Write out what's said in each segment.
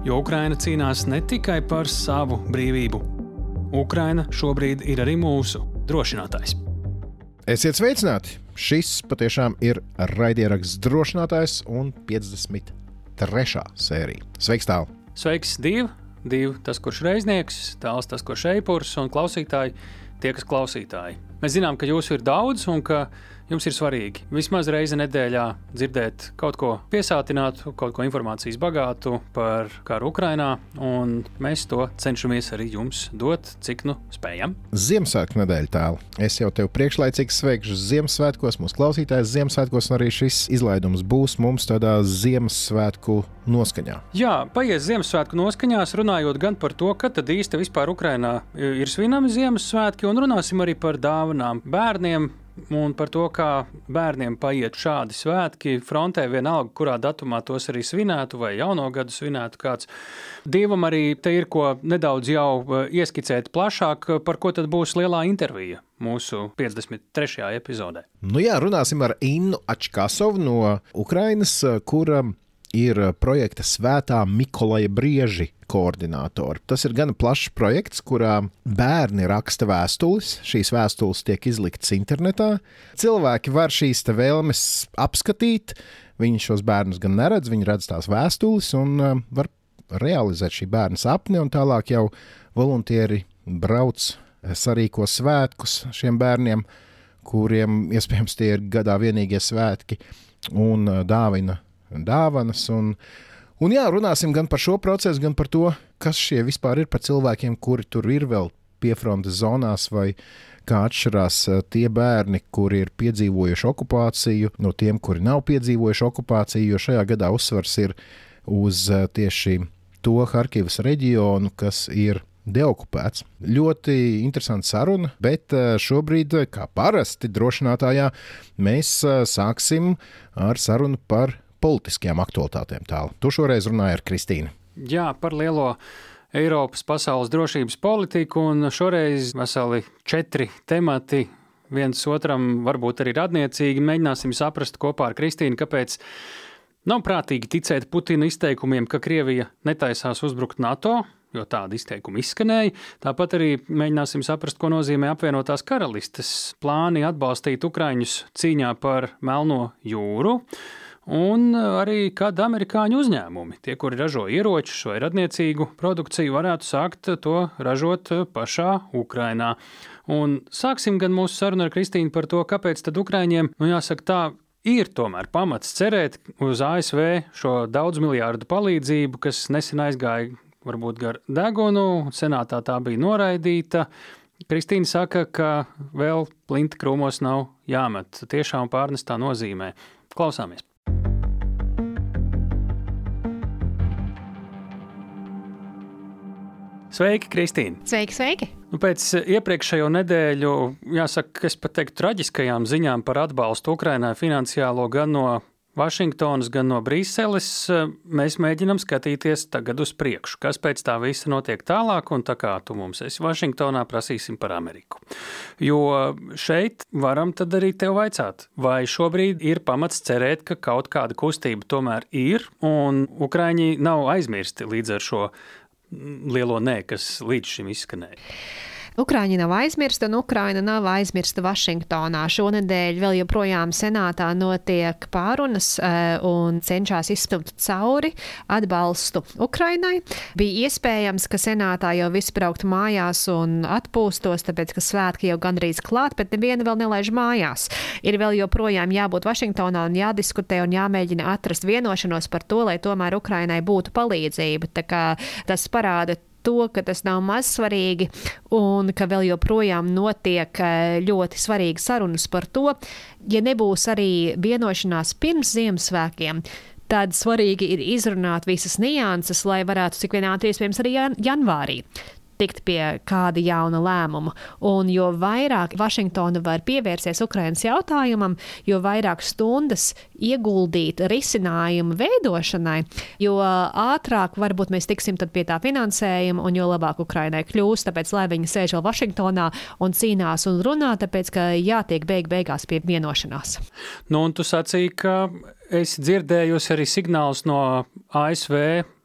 Jo Ukraina cīnās ne tikai par savu brīvību. Ukraina šobrīd ir arī mūsu drošinātājs. Esiet sveicināti! Šis patiešām ir raidieraksts drošinātājs un 53. sērija. Sveiks, tālu! Sveiks, divi! Divi tas, kurš reiznieks, tāls tas, kurš eipurs un klausītāji, tie, kas klausītāji. Mēs zinām, ka jūsu ir daudz un ka jums ir svarīgi vismaz reizi nedēļā dzirdēt kaut ko piesātinātu, kaut ko informācijas bagātu par karu Ukrajinā, un mēs to cenšamies arī jums dot, cik nu spējam. Ziemassvētku nedēļa tēlu. Es jau tevi priekšlaicīgi sveikšu Ziemassvētkos, mūsu klausītājs Ziemassvētkos, un arī šis izlaidums būs mums tādā Ziemassvētku noskaņā. Jā, paies Ziemassvētku noskaņās, runājot gan par to, kad īsti vispār Ukrajinā ir svinami Ziemassvētki, un runāsim arī par dāvanām bērniem, un par to, kā bērniem paiet šādi svētki frontē, vienalga, kurā datumā tos arī svinētu, vai jauno gadu svinētu kāds. Dievam arī te ir ko nedaudz jau eh, ieskicēt plašāk, par ko tad būs lielā intervija mūsu 53. epizodē. Nu jā, runāsim ar Innu Ačkasovu no Ukrainas, kura ir eh, projekta Svētā Mikolaja Brieži koordinātori. Tas ir gan plašs projekts, kurā bērni raksta vēstules. Šīs vēstules tiek izliktas internetā. Cilvēki var šīs vēlmes apskatīt. Viņi šos bērnus gan neredz, viņi redz tās vēstules un uh, var realizēt šī bērna sapni. Tālāk jau voluntieri brauc, sarīko svētkus šiem bērniem, kuriem iespējams tie ir gadā vienīgie svētki, un uh, dāvina dāvanas. Un, un jā, runāsim gan par šo procesu, gan par to, kas šie vispār ir par cilvēkiem, kuri tur ir vēl piefrontes zonās vai kā atšķirās eh, tie bērni, kuri ir piedzīvojuši okupāciju, no tiem, kuri nav piedzīvojuši okupāciju, jo šajā gadā uzsvars ir uz eh, tieši to Harkivas reģionu, kas ir deokupēts. Ļoti interesanta saruna, bet eh, šobrīd, kā parasti drošinātājā, mēs sāksim ar sarunu par politiskajām aktualitātēm tālu. Tu šoreiz runāji ar Kristīnu. Jā, par lielo Eiropas pasaules drošības politiku, un šoreiz veseli četri temati. Viens otram varbūt arī radniecīgi. Mēģināsim saprast kopā ar Kristīnu, kāpēc nav prātīgi ticēt Putina izteikumiem, ka Krievija netaisās uzbrukt NATO, jo tāda izteikuma izskanēja. Tāpat arī mēģināsim saprast, ko nozīmē apvienotās karalistes plāni atbalstīt Ukraiņus cīņā par Melno jūru un arī kad amerikāņu uzņēmumi, tie, kuri ražo ieročus vai radniecīgu produkciju, varētu sākt to ražot pašā Ukrainā. Un sāksim gan mūsu sarunu ar Kristīnu par to, kāpēc tad Ukraiņiem, nu jāsaka tā, ir tomēr pamats cerēt uz ASV šo daudz miljārdu palīdzību, kas nesen aizgāja varbūt gar degunu, senātā tā bija noraidīta. Kristīna saka, ka vēl plinta krūmos nav jāmet tiešām pārnestā nozīmē. Klausāmies! Sveiki, Kristīne! Sveiki, sveiki! Nu, pēc iepriekšējo nedēļu, jāsaka, es pat teiktu, traģiskajām ziņām par atbalstu Ukrainai finansiālo gan no Vašingtonas, gan no Brīseles, mēs mēģinām skatīties tagad uz priekšu, kas pēc tā visa notiek tālāk, un tā kā tu mums esi Vašingtonā, prasīsim par Ameriku. Jo šeit varam tad arī tev vaicāt, vai šobrīd ir pamats cerēt, ka kaut kāda kustība tomēr ir, un Ukraiņi nav aizmirsti līdz ar šo lielo nē, kas līdz šim izskanēja. Ukraiņa nav aizmirsta, un Ukraina nav aizmirsta Vašingtonā. Šonadēļ vēl joprojām senātā notiek pārunas eh, un cenšas izspilt cauri atbalstu Ukrainai. Bija iespējams, ka senātā jau viss braukt mājās un atpūstos, tāpēc, ka svētki jau gandrīz klāt, bet neviena vēl nelaiž mājās. Ir vēl joprojām jābūt Vašingtonā un jādiskutē un jāmēģina atrast vienošanos par to, lai tomēr Ukrainai būtu palīdzība. Tas parāda to, ka tas nav maz svarīgi un ka vēl joprojām notiek eh, ļoti svarīgas sarunas par to, ja nebūs arī vienošanās pirms Ziemassvētkiem. Tad svarīgi ir izrunāt visas nianses, lai varētu cik vien ātri iespējams arī janvārī tikt pie kāda jauna lēmuma. Un jo vairāk Vašingtona var pievērsties Ukrainas jautājumam, jo vairāk stundas ieguldīt risinājumu veidošanai, jo ātrāk varbūt mēs tiksim pie tā finansējuma un jo labāk Ukrainai kļūs. Tāpēc, lai viņi sēž vēl Vašingtonā un cīnās un runā, tāpēc, ka jātiek beig beigās pie vienošanās. Nu, un tu sacīki, ka esi dzirdējusi arī signālus no ASV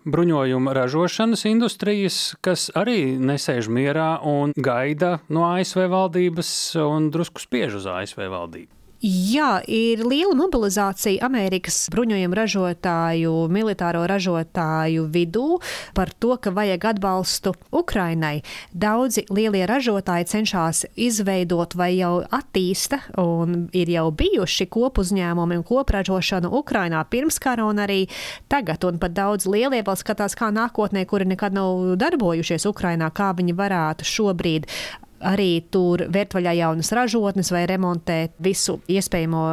bruņojuma ražošanas industrijas, kas arī nesēž mierā un gaida no ASV valdības un drusku spiež uz ASV valdību. Jā, ir liela mobilizācija Amerikas bruņojumu ražotāju, militāro ražotāju vidū par to, ka vajag atbalstu Ukrainai. Daudzi lielie ražotāji cenšas izveidot vai jau attīsta, un ir jau bijuši kopuzņēmumi un kopražošana Ukrainā pirms kara un arī tagad. Un pat daudz lielie vēl skatās, kā nākotnē, kuri nekad nav darbojušies Ukrainā, kā viņi varētu šobrīd arī tur vērt vaļā jaunas ražotnes vai remontēt visu iespējamo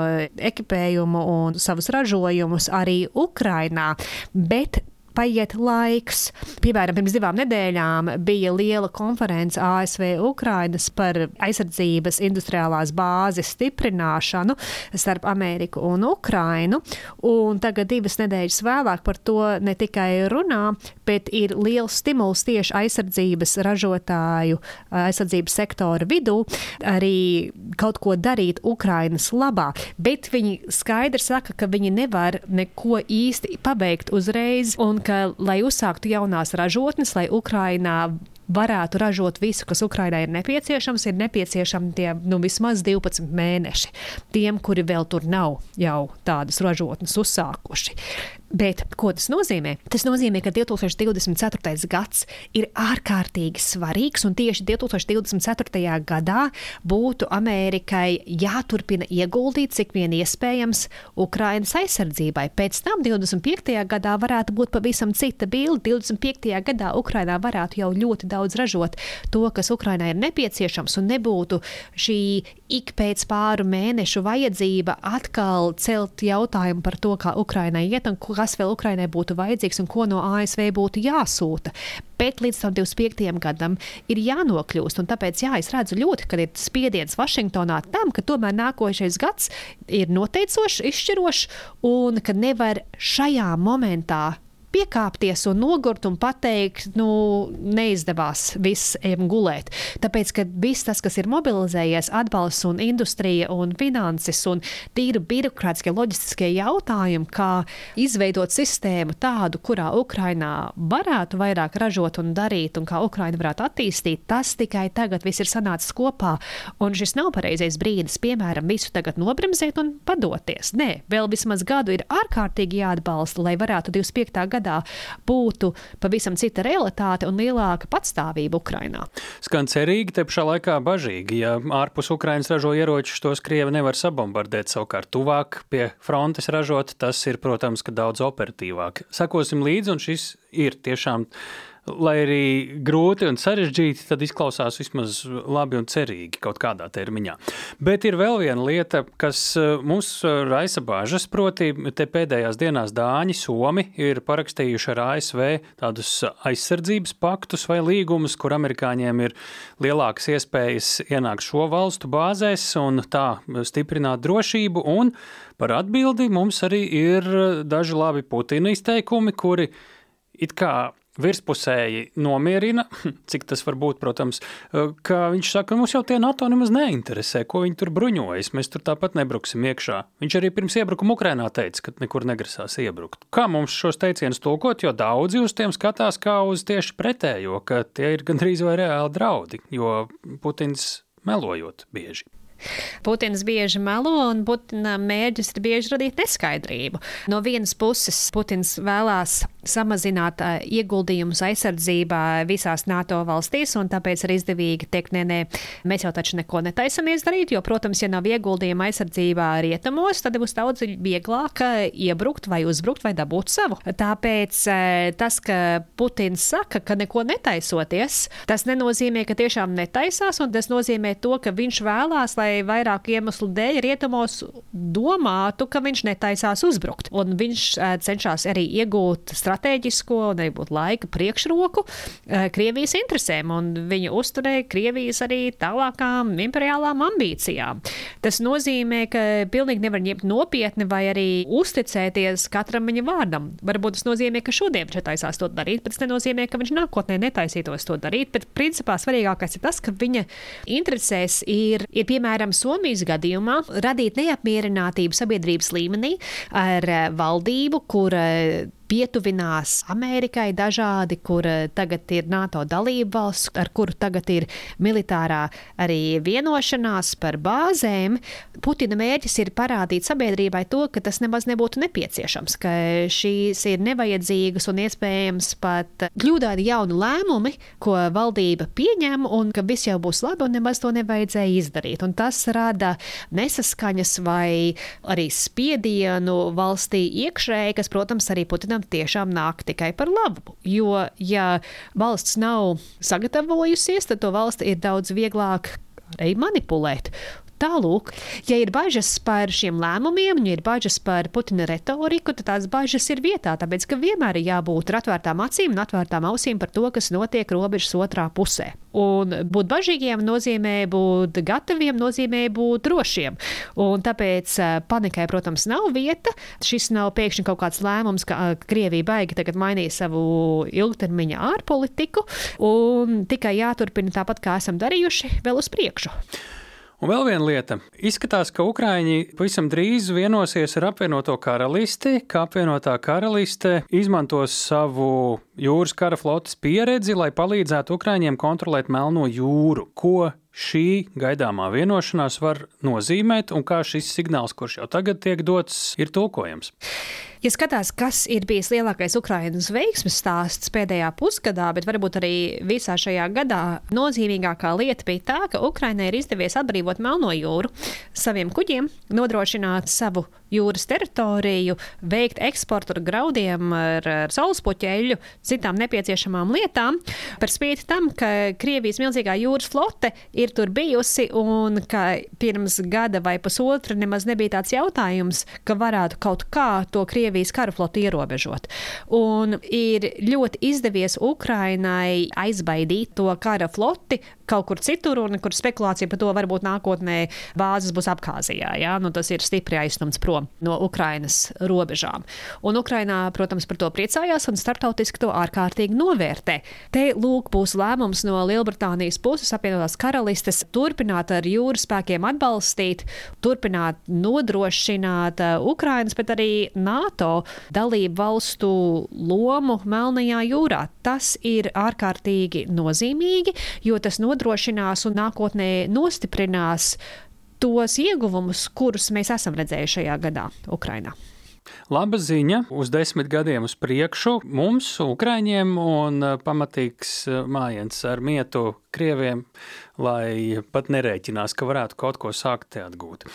ekipējumu un savus ražojumus arī Ukrainā. Bet paiet laiks. Piemēram, pirms divām nedēļām bija liela konference ASV Ukrainas par aizsardzības industriālās bāzes stiprināšanu starp Ameriku un Ukrainu. Un tagad, divas nedēļas vēlāk, par to ne tikai runā, bet ir liels stimuls tieši aizsardzības ražotāju, aizsardzības sektora vidū arī kaut ko darīt Ukrainas labā. Bet viņi skaidri saka, ka viņi nevar neko īsti pabeigt uzreiz. Un ka, lai uzsāktu jaunās ražotnes, lai Ukrainā varētu ražot visu, kas Ukrainai ir nepieciešams, ir nepieciešami tie nu, vismaz 12 mēneši. Tiem, kuri vēl tur nav jau tādas ražotnes uzsākuši. Bet ko tas nozīmē? Tas nozīmē, ka 2024. gads ir ārkārtīgi svarīgs, un tieši 2024. gadā būtu Amerikai jāturpina ieguldīt cik vien iespējams Ukrainas aizsardzībai. Pēc tam 25. gadā varētu būt pavisam cita bilde. 25. gadā Ukrainā varētu jau ļoti daudz ražot to, kas Ukrainai ir nepieciešams, un nebūtu šī ik pēc pāru mēnešu vajadzība atkal celt jautājumu par to, kā Ukrainai iet un kas vēl Ukrainai būtu vajadzīgs un ko no ASV būtu jāsūta. Bet līdz tam 25. gadam ir jānokļūst. Tāpēc, jā, es redzu ļoti, ka ir spiediens Vašingtonā tam, ka tomēr nākošais gads ir noteicošs, izšķirošs un ka nevar šajā momentā piekāpties un nogurt un pateikt, nu, neizdevās, viss ejam gulēt. Tāpēc, ka viss tas, kas ir mobilizējies, atbalsts un industrija un finanses un tīri birokrātiskie, loģistiskie jautājumi, kā izveidot sistēmu tādu, kurā Ukrainā varētu vairāk ražot un darīt, un kā Ukraina varētu attīstīt, tas tikai tagad viss ir sanācis kopā. Un šis nav pareizais brīdis, piemēram, visu tagad nobremzēt un padoties. Nē, vēl vismaz gadu ir ārkārtīgi jāatbalsta, lai varētu 25. gadā gadā būtu pavisam cita realitāte un lielāka patstāvība Ukrainā. Skan cerīgi, te pašā laikā bažīgi. Ja ārpus Ukrainas ražo ieročus, tos Krievi nevar sabombardēt. Savukārt tuvāk pie frontes ražot, tas ir, protams, daudz operatīvāk. Sekosim līdzi, un šis ir tiešām lai arī grūti un sarežģīti, tad izklausās vismaz labi un cerīgi kaut kādā termiņā. Bet ir vēl viena lieta, kas eh, mums raisa bāžas, proti, te pēdējās dienās Dāņi, Somi ir parakstījuši ar ASV tādus aizsardzības paktus vai līgumus, kur amerikāņiem ir lielākas iespējas ienākt šo valstu bāzēs un tā stiprināt drošību. Un par atbildi mums arī ir daži labi Putina izteikumi, kuri it kā virspusēji nomierina, cik tas var būt, protams, ka viņš saka, mums jau tie NATO nemaz neinteresē, ko viņi tur bruņojas, mēs tur tāpat nebruksim iekšā. Viņš arī pirms iebrukuma Ukrainā teica, ka nekur negrasās ierbrukt. Kā mums šos teicienus tulkot, jo daudzi uz tiem skatās kā uz tieši pretējo, ka tie ir gandrīz vai reāli draudi, jo Putins melojot bieži. Putins bieži melo, un Putina mērķis ir bieži radīt neskaidrību. No vienas puses, Putins vēlās samazināt uh, ieguldījumus aizsardzībā visās NATO valstīs, un tāpēc ir izdevīgi teikt, nē, nē, mēs jau taču neko netaisamies darīt, jo, protams, ja nav ieguldījuma aizsardzībā rietumos, tad būs daudz vieglāk iebrukt vai uzbrukt vai dabūt savu. Tāpēc uh, tas, ka Putins saka, ka neko netaisoties, tas nenozīmē, ka tiešām netaisās, un tas nozīmē to, ka viņš vēlās, lai vai vairāku iemeslu dēļ rietumos domātu, ka viņš netaisās uzbrukt. Un viņš cenšas arī iegūt strateģisko arī laika priekšroku Krievijas interesēm, un viņa uzturēja Krievijas arī tālākām imperiālām ambīcijām. Tas nozīmē, ka pilnīgi nevar ņemt nopietni vai arī uzticēties katram viņa vārdam. Varbūt tas nozīmē, ka šodien viņš taisās to darīt, bet tas nenozīmē, ka viņš nākotnē netaisītos to darīt. Bet principā svarīgākais ir tas, ka viņa interesēs ir, ir piemēram, Somijas gadījumā radīt neapmierinātību sabiedrības līmenī ar valdību, kur pietuvinās Amerikai dažādi, kur eh, tagad ir NATO dalība valsts, ar kuru tagad ir militārā arī vienošanās par bāzēm. Putina mērķis ir parādīt sabiedrībai to, ka tas nemaz nebūtu nepieciešams, ka šīs ir nevajadzīgas un iespējams pat kļūdaini jauni lēmumi, ko valdība pieņem, un ka viss jau būs labi un nemaz to nevajadzēja izdarīt. Un tas rada nesaskaņas vai arī spiedienu valstī iekšēji, kas, protams, arī Putinam tam tiešām nāk tikai par labu. Jo, ja valsts nav sagatavojusies, tad to valsti ir daudz vieglāk arī manipulēt. Tālūk, ja ir bažas par šiem lēmumiem, ja ir bažas par Putina retoriku, tad tās bažas ir vietā. Tāpēc, ka vienmēr ir jābūt ar atvērtām acīm un atvērtām ausīm par to, kas notiek robežas otrā pusē. Un būt bažīgiem nozīmē būt gataviem, nozīmē būt drošiem. Un tāpēc eh, panikai, protams, nav vieta. Šis nav pēkšņi kaut kāds lēmums, ka eh, Krievija baigi tagad mainīja savu ilgtermiņa ārpolitiku, un tikai jāturpina tāpat, kā esam darījuši, vēl uz priekšu. Un vēl viena lieta. Izskatās, ka Ukrāņi pavisam drīz vienosies ar apvienoto karalisti, ka apvienotā karaliste izmantos savu jūras kara flotes pieredzi, lai palīdzētu Ukrāņiem kontrolēt Melno jūru. Ko šī gaidāmā vienošanās var nozīmēt un kā šis signāls, kurš jau tagad tiek dots, ir tulkojams? Ja skatās, kas ir bijis lielākais Ukraiņas veiksmes stāsts pēdējā pusgadā, bet varbūt arī visā šajā gadā, nozīmīgākā lieta bija tā, ka Ukraiņai ir izdevies atbrīvot Melno jūru saviem kuģiem, nodrošināt savu jūras teritoriju, veikt eksportu ar graudiem, ar, ar saulespoķeļu, citām nepieciešamām lietām. Par spīti tam, ka Krievijas milzīgā jūras flote ir tur bijusi un ka pirms gada vai pusotra nemaz nebija tāds jautājums, ka varētu kaut kā to Krievijas karaflotu ierobežot. Un ir ļoti izdevies Ukrainai aizbaidīt to kara floti kaut kur citur, un kur spekulācija par to varbūt nākotnē bāzes būs Abhāzijā. Ja? Nu, tas ir stipri aizstumts prom no Ukrainas robežām. Un Ukrainā, protams, par to priecājās un starptautiski to ārkārtīgi novērtē. Te lūk būs lēmums no Lielbritānijas puses apvienotās karalistes turpināt ar jūras spēkiem atbalstīt, turpināt nodrošināt uh, Ukrainas, bet arī NATO dalību valstu lomu Melnajā jūrā. Tas ir ārkārtīgi nozīmīgi, jo tas nodrošinās un nākotnē nostiprinās tos ieguvumus, kurus mēs esam redzējuši šajā gadā Ukrainā. Laba ziņa uz desmit gadiem uz priekšu mums, Ukrāņiem, un uh, pamatīgs uh, mājiens ar mietu Krieviem, lai pat nerēķinās, ka varētu kaut ko sākt atgūt.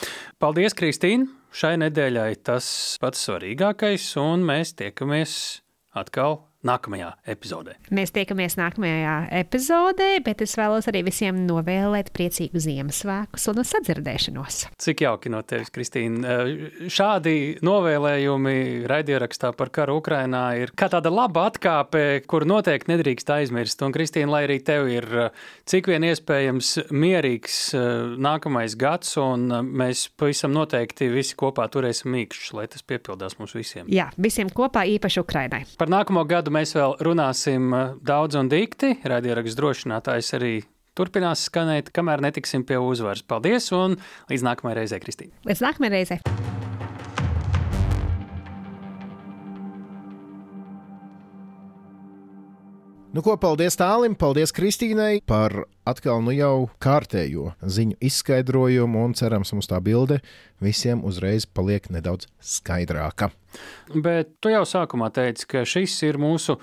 Paldies, Kristīne! Šai nedēļai tas pats svarīgākais, un mēs tiekamies atkal nākamajā epizodē. Mēs tiekamies nākamajā epizodē, bet es vēlos arī visiem novēlēt priecīgu Ziemassvētkus un sadzirdēšanos. Cik jauki no tevis, Kristīna. Šādi novēlējumi raidierakstā par karu Ukrainā ir kā tāda laba atkāpe, kur noteikti nedrīkst aizmirst. Un, Kristīna, lai arī tev ir cik vien iespējams mierīgs nākamais gads, un mēs pavisam noteikti visi kopā turēsim mīkšķus, lai tas piepildās mums visiem. Jā, visiem kopā, īpaši Ukrainai. Par nākamo gadu mēs vēl runāsim eh, daudz un dikti. Radioraksts drošinātājs arī turpinās skanēt, kamēr netiksim pie uzvaras. Paldies un līdz nākamajai reizei, Kristīne. Līdz nākamajai reizei. Nu, ko, paldies Tālim, paldies Kristīnai par atkal nu jau kārtējo ziņu izskaidrojumu, un cerams, mums tā bilde visiem uzreiz paliek nedaudz skaidrāka. Bet tu jau sākumā teici, ka šis ir mūsu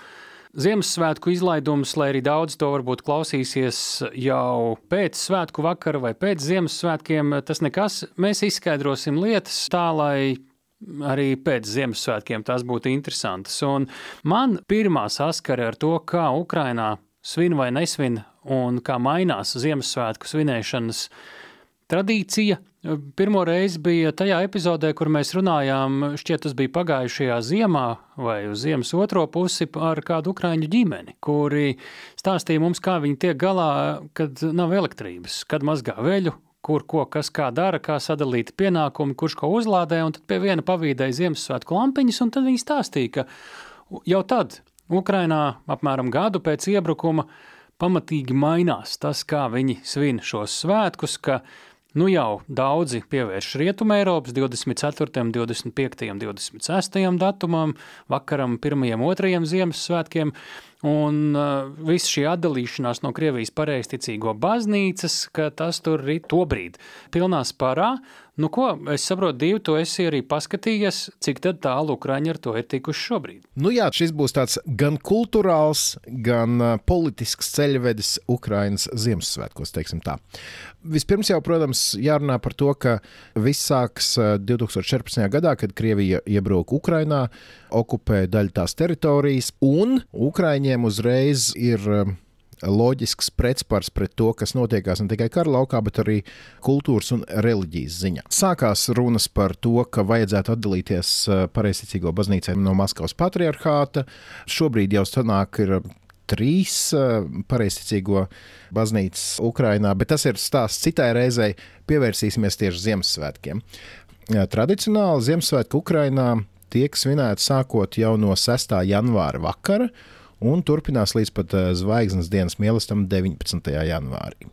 Ziemassvētku izlaidums, lai arī daudz to varbūt klausīsies jau pēc svētku vakara vai pēc Ziemassvētkiem. Tas nekas, mēs izskaidrosim lietas tā, lai arī pēc Ziemassvētkiem tās būtu interesantas. Un man pirmā saskare ar to, kā Ukrainā svin vai nesvin un kā mainās Ziemassvētku svinēšanas tradīcija. Pirmo reizi bija tajā epizodē, kur mēs runājām, šķiet, tas bija pagājušajā ziemā vai uz ziemas otro pusi ar kādu ukraiņu ģimeni, kuri stāstīja mums, kā viņi tiek galā, kad nav elektrības, kad mazgā veļu, kur ko kas kā dara, kā sadalīt pienākumi, kurš ko uzlādē, un tad pie viena pavīdēja Ziemassvētku lampiņas, un tad viņi stāstīja, ka jau tad Ukrainā apmēram gadu pēc iebrukuma pamatīgi mainās tas, kā viņi svin šos svētkus, ka Nu jau daudzi pievērš Rietumē Eiropas 24., 25., 26. datumam, vakaram, 1. un 2. Ziemassvētkiem, un uh, viss šī atdalīšanās no Krievijas pareizticīgo baznīcas, ka tas tur ir tobrīd pilnā sparā, Nu, ko es saprotu, Dievu, tu esi arī paskatījies, cik tālu Ukrāņi ar to ir tikuši šobrīd. Nu jā, šis būs tāds gan kultūrāls, gan politisks ceļvedis Ukraiņas Ziemassvētkos, teiksim tā. Vispirms jau, protams, jārunā par to, ka viss sāks 2014. gadā, kad Krievija iebruka Ukrainā, okupēja daļu tās teritorijas, un Ukraiņiem uzreiz ir loģisks pretspars pret to, kas notiekās ne tikai kara laukā, bet arī kultūras un reliģijas ziņā. Sākās runas par to, ka vajadzētu atdalīties eh, pareizticīgo baznīcai no Maskavas patriarchāta. Šobrīd jau sanāk ir trīs eh, pareizticīgo baznīcas Ukrajinā, bet tas ir stāsts citai reizei. Pievērsīsimies tieši Ziemassvētkiem. Tradicionāli Ziemassvētku Ukrajinā tiek svinēti sākot jau no 6. janvāra vakara un turpinās līdz pat uh, zvaigznes dienas mīlestam 19. janvārī.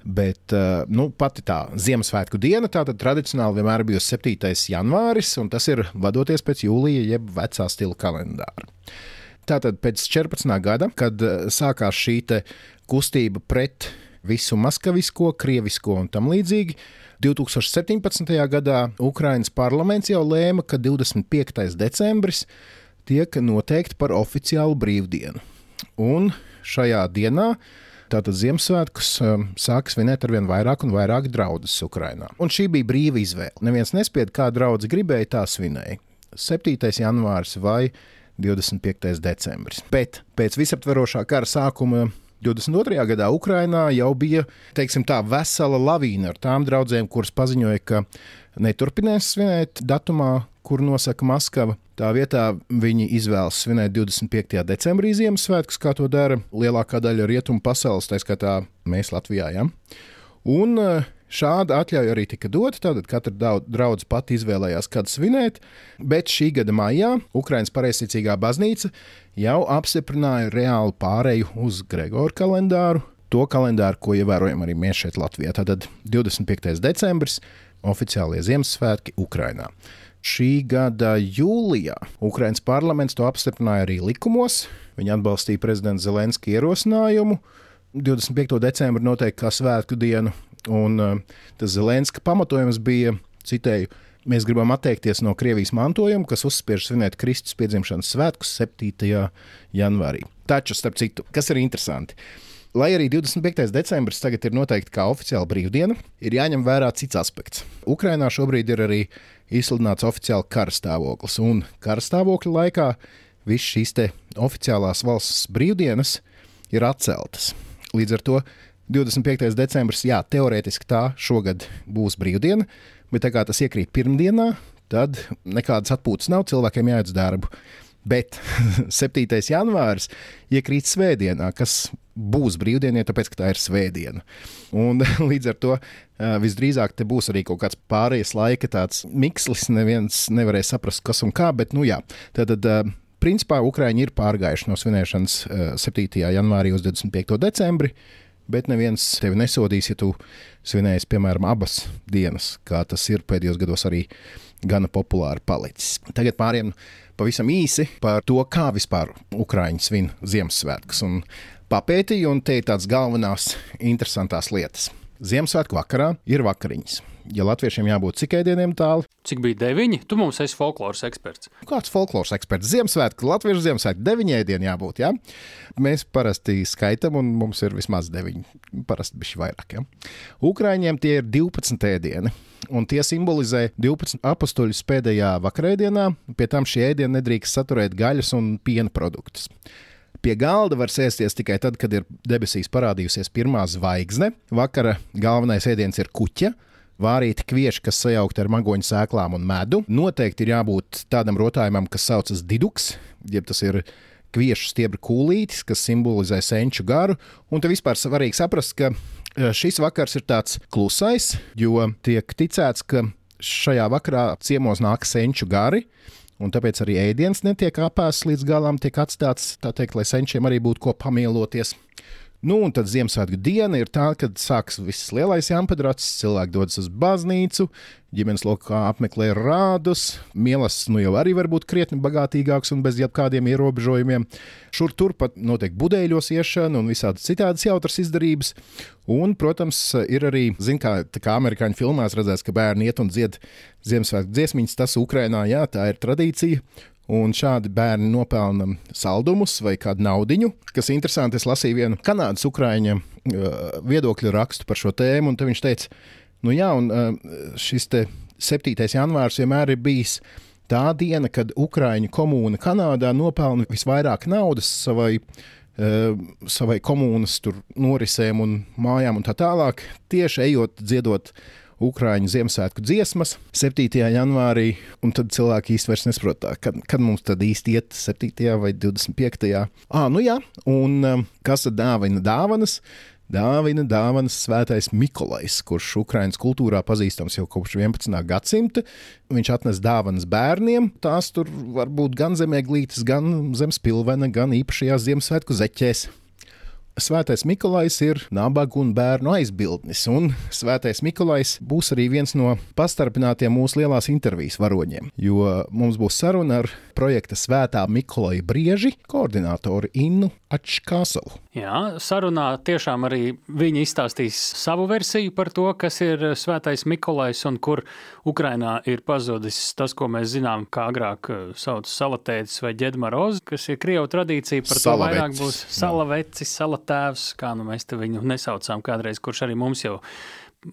Bet uh, nu, pati tā Ziemassvētku diena tātad tradicionāli vienmēr bijusi 7. janvāris, un tas ir vadoties pēc jūlija jeb vecā stila kalendāra. Tātad pēc 14. gada, kad uh, sākās šī kustība pret visu maskavisko, krievisko un tam līdzīgi, 2017. gadā Ukraiņas parlaments jau lēma, ka 25. decembris tiek noteikti par oficiālu brīvdienu. Un šajā dienā Tātad Ziemassvētkus um, sāk svinēt ar vien vairāk un vairāk draugus Ukrajinā. Un šī bija brīva izvēle. Neviens nespieda, kā draugs gribēja, tā svinēja. 7. janvārs vai 25. decembris. Bet pēc visaptverošā kara sākuma 22. gadā Ukrajinā jau bija tā vesela lavīna ar tām draudzēm, kuras paziņoja, ka neturpinās svinēt datumā, kur nosaka Maskava. Tā vietā viņi izvēlas svinēt 25. decembrī Ziemassvētkus, kā to dara lielākā daļa rietumu pasaules, tā skaitā mēs Latvijā. Ja? Un eh, šāda atļauja arī tika dota. Tātad katra draudzene pati izvēlējās, kad svinēt, bet šī gada maijā Ukraiņas pareizticīgā baznīca jau apstiprināja reālu pāreju uz Gregora kalendāru. To kalendāru, ko ievērojam arī mēs šeit Latvijā. Tātad 25. decembris oficiālie Ziemassvētki Ukrajinā. Šī gada jūlijā Ukraiņas parlaments to apstiprināja arī likumos. Viņi atbalstīja prezidenta Zelenska ierosinājumu 25. decembri noteikt kā svētku dienu, un uh, tas Zelenska pamatojums bija, citēju, mēs gribam atteikties no Krievijas mantojuma, kas uzspiež svinēt Kristus piedzimšanas svētkus 7. janvārī. Taču, starp citu, kas ir interesanti, Lai arī 25. decembris tagad ir noteikti kā oficiāla brīvdiena, ir jāņem vērā cits aspekts. Ukrainā šobrīd ir arī izsludināts oficiāli karstāvoklis, un karstāvokļa laikā visas šīs oficiālās valsts brīvdienas ir atceltas. Līdz ar to 25. decembris, jā, teorētiski tā šogad būs brīvdiena, bet tā kā tas iekrīt pirmdienā, tad nekādas atpūtas nav, cilvēkiem jāiet uz darbu. Bet 7. janvāris iekrīt svētdienā, kas būs brīvdiena, tāpēc, ka tā ir svētdiena. Un, līdz ar to visdrīzāk te būs arī kaut kāds pārējais laika tāds mikslis. Neviens nevarēs saprast, kas un kā, bet, nu jā, tad. Principā Ukrāņi ir pārgājuši no svinēšanas 7. janvārī uz 25. decembri, bet neviens tevi nesodīs, ja tu svinēsi, piemēram, abas dienas, kā tas ir pēdējos gados arī gana populāri palicis. Tagad pāriem pavisam īsi par to, kā vispār Ukrāņi svin Ziemassvētkus. Un papētīju, un te ir tādas galvenās interesantās lietas. Ziemassvētku vakarā ir vakariņas. Ja latviešiem jābūt cik ēdieniem tālu? Cik bija deviņi? Tu mums esi folkloras eksperts. Kāds folkloras eksperts? Ziemassvētku, latviešu Ziemassvētku deviņi ēdieni jābūt. Ja? Mēs parasti skaitām, un mums ir vismaz deviņi. Parasti bija vairāk. Ja? Ukrāņiem tie ir 12 ēdieni. Un tie simbolizē 12 apstuļus pēdējā vakarēdienā. Pie tam šie ēdieni nedrīkst saturēt gaļas un piena produktus. Pie galda var sēsties tikai tad, kad ir debesīs parādījusies pirmā zvaigzne. Vakara galvenais ēdiens ir kuķa. Vārīti kvieši, kas sajaukti ar magoņu sēklām un medu. Noteikti ir jābūt tādam rotājumam, kas saucas diduks, jeb tas ir kviešu stiebra kūlītis, kas simbolizē senču garu. Un te vispār svarīgi saprast, ka e, šis vakars ir tāds klusais, jo tiek ticēts, ka šajā vakarā ciemos nāk senču gari. Un tāpēc arī ēdiens netiek apēsts līdz galam, tiek atstāts, tā teikt, lai senčiem arī būtu ko pamieloties. Nu, un tad Ziemassvētku diena ir tā, kad sākas viss lielais jāmpadrats, cilvēki dodas uz baznīcu, ģimenes lokā apmeklē rādus, mielas nu jau arī var būt krietni bagātīgāks un bez jebkādiem ierobežojumiem. Šur turpat notiek budēļos iešana un visādas citādas jautras izdarības. Un, protams, ir arī, zin, kā, kā amerikāņu filmās redzēts, ka bērni iet un dzied Ziemassvētku dziesmiņas, tas Ukrainā, jā, tā ir tradīcija. Un šādi bērni nopelna saldumus vai kādu naudiņu. Kas interesanti, es lasīju vienu kanādas ukrāņa uh, viedokļu rakstu par šo tēmu, un viņš teica, nu jā, un uh, šis 7. janvārs vienmēr ir bijis tā diena, kad Ukrāņu komūna Kanādā nopelna visvairāk naudas savai uh, savai komunas norisēm un mājām un tā tālāk, tieši ejot, dziedot Ukrāņu Ziemassvētku dziesmas 7. janvārī, un tad cilvēki īsti vairs nesaprot, kad, kad mums tad īsti iet 7. vai 25. Ah, nu jā, un um, kas tad dāvina dāvanas? Dāvina dāvanas svētais Mikolais, kurš Ukraiņas kultūrā pazīstams jau kopš 11. gadsimta. Viņš atnes dāvanas bērniem. Tās tur var būt gan zemēglītes, gan zemespilvena, gan īpašajās Ziemassvētku zeķēs. Svētais Mikolais ir nabaga un bērnu aizbildnis, un Svētais Mikolais būs arī viens no pastarpinātiem mūsu lielās intervijas varoņiem, jo mums būs saruna ar projekta Svētā Mikolaja brieži koordinātoru Innu Ačkāsalu. Jā, sarunā tiešām arī viņi izstāstīs savu versiju par to, kas ir Svētais Mikolais un kur Ukrainā ir pazudis tas, ko mēs zinām, kā agrāk eh, sauc salatētis vai ģedmaroz, kas ir Krievu tradīcija, par Salavecis. to vairāk būs salavecis, salatēvs, kā nu mēs te viņu nesaucām kādreiz, kurš arī mums jau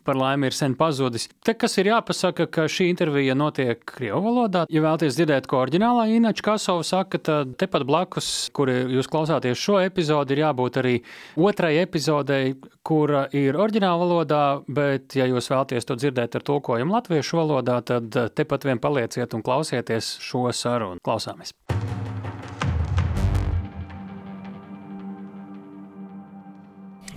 par laimi ir sen pazudis. Te kas ir jāpasaka, ka šī intervija notiek Krievu valodā. Ja vēlaties dzirdēt, ko oriģinālā Inača Kasova saka, tad tepat blakus, kur jūs klausāties šo epizodi, ir jābūt arī otrai epizodei, kura ir oriģināla valodā, bet ja jūs vēlaties to dzirdēt ar tulkojumu latviešu valodā, tad tepat vien palieciet un klausieties šo sarunu. Klausāmies!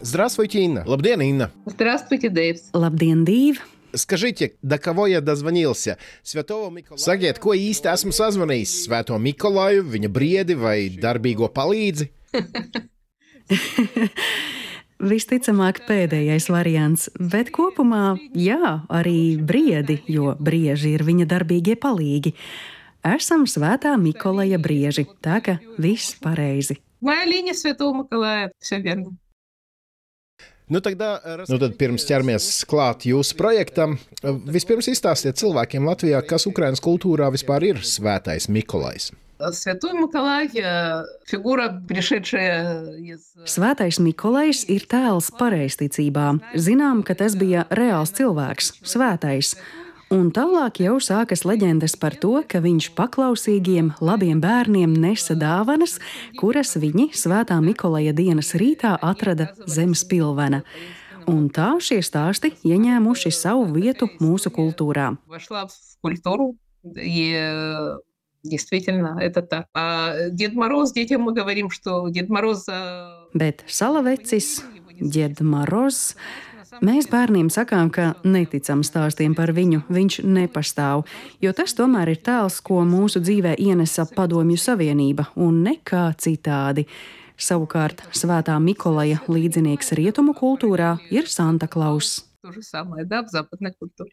Здравствуйте, Инна. Labdien, Инна. Здравствуйте, Дэйвс. Labdien, Dīva! Скажите, до кого я дозвонился? Святого Mikolaju. Sakiet, ko īsti esmu sazvanījis? Svēto Mikolaju, viņa briedi vai darbīgo palīdzi? Visticamāk, pēdējais variants, bet kopumā jā, arī briedi, jo brieži ir viņa darbīgie palīgi. Esam svētā Mikolaja brieži, tā ka viss pareizi. Моя линия Святого Николая. Все верно. Nu, тогда, nu, tad pirms ķeramies klāt jūsu projektam, vispirms izstāstiet cilvēkiem Latvijā, kas Ukraiņas kultūrā vispār ir svētais Mikolais. Святой Николай э, – фигура, пришедшая из... Svētais Mikolais ir tēls pareizticībā. Zinām, ka tas bija reāls cilvēks, svētais. Un tālāk jau sākas leģendas par to, ka viņš paklausīgiem, labiem bērniem nesa dāvanas, kuras viņi svētā Mikolaja dienas rītā atrada zem spilvena. Un tā šie stāsti ieņēmuši savu vietu mūsu kultūrā. Вошла в культуру, и э, действительно это так. А Дед Мороз, детям мы говорим, что Дед Мороз... э, Bet salavecis, ģedmaros, Mēs bērniem sakām, ka neticam stāstiem par viņu, viņš nepastāv, jo tas tomēr ir tēls, ko mūsu dzīvē ienesa Padomju Savienība un nekā citādi. Savukārt svētā Mikolaja līdzinieks rietumu kultūrā ir Santa Klaus. Tur samai dabzā pat nekur tur.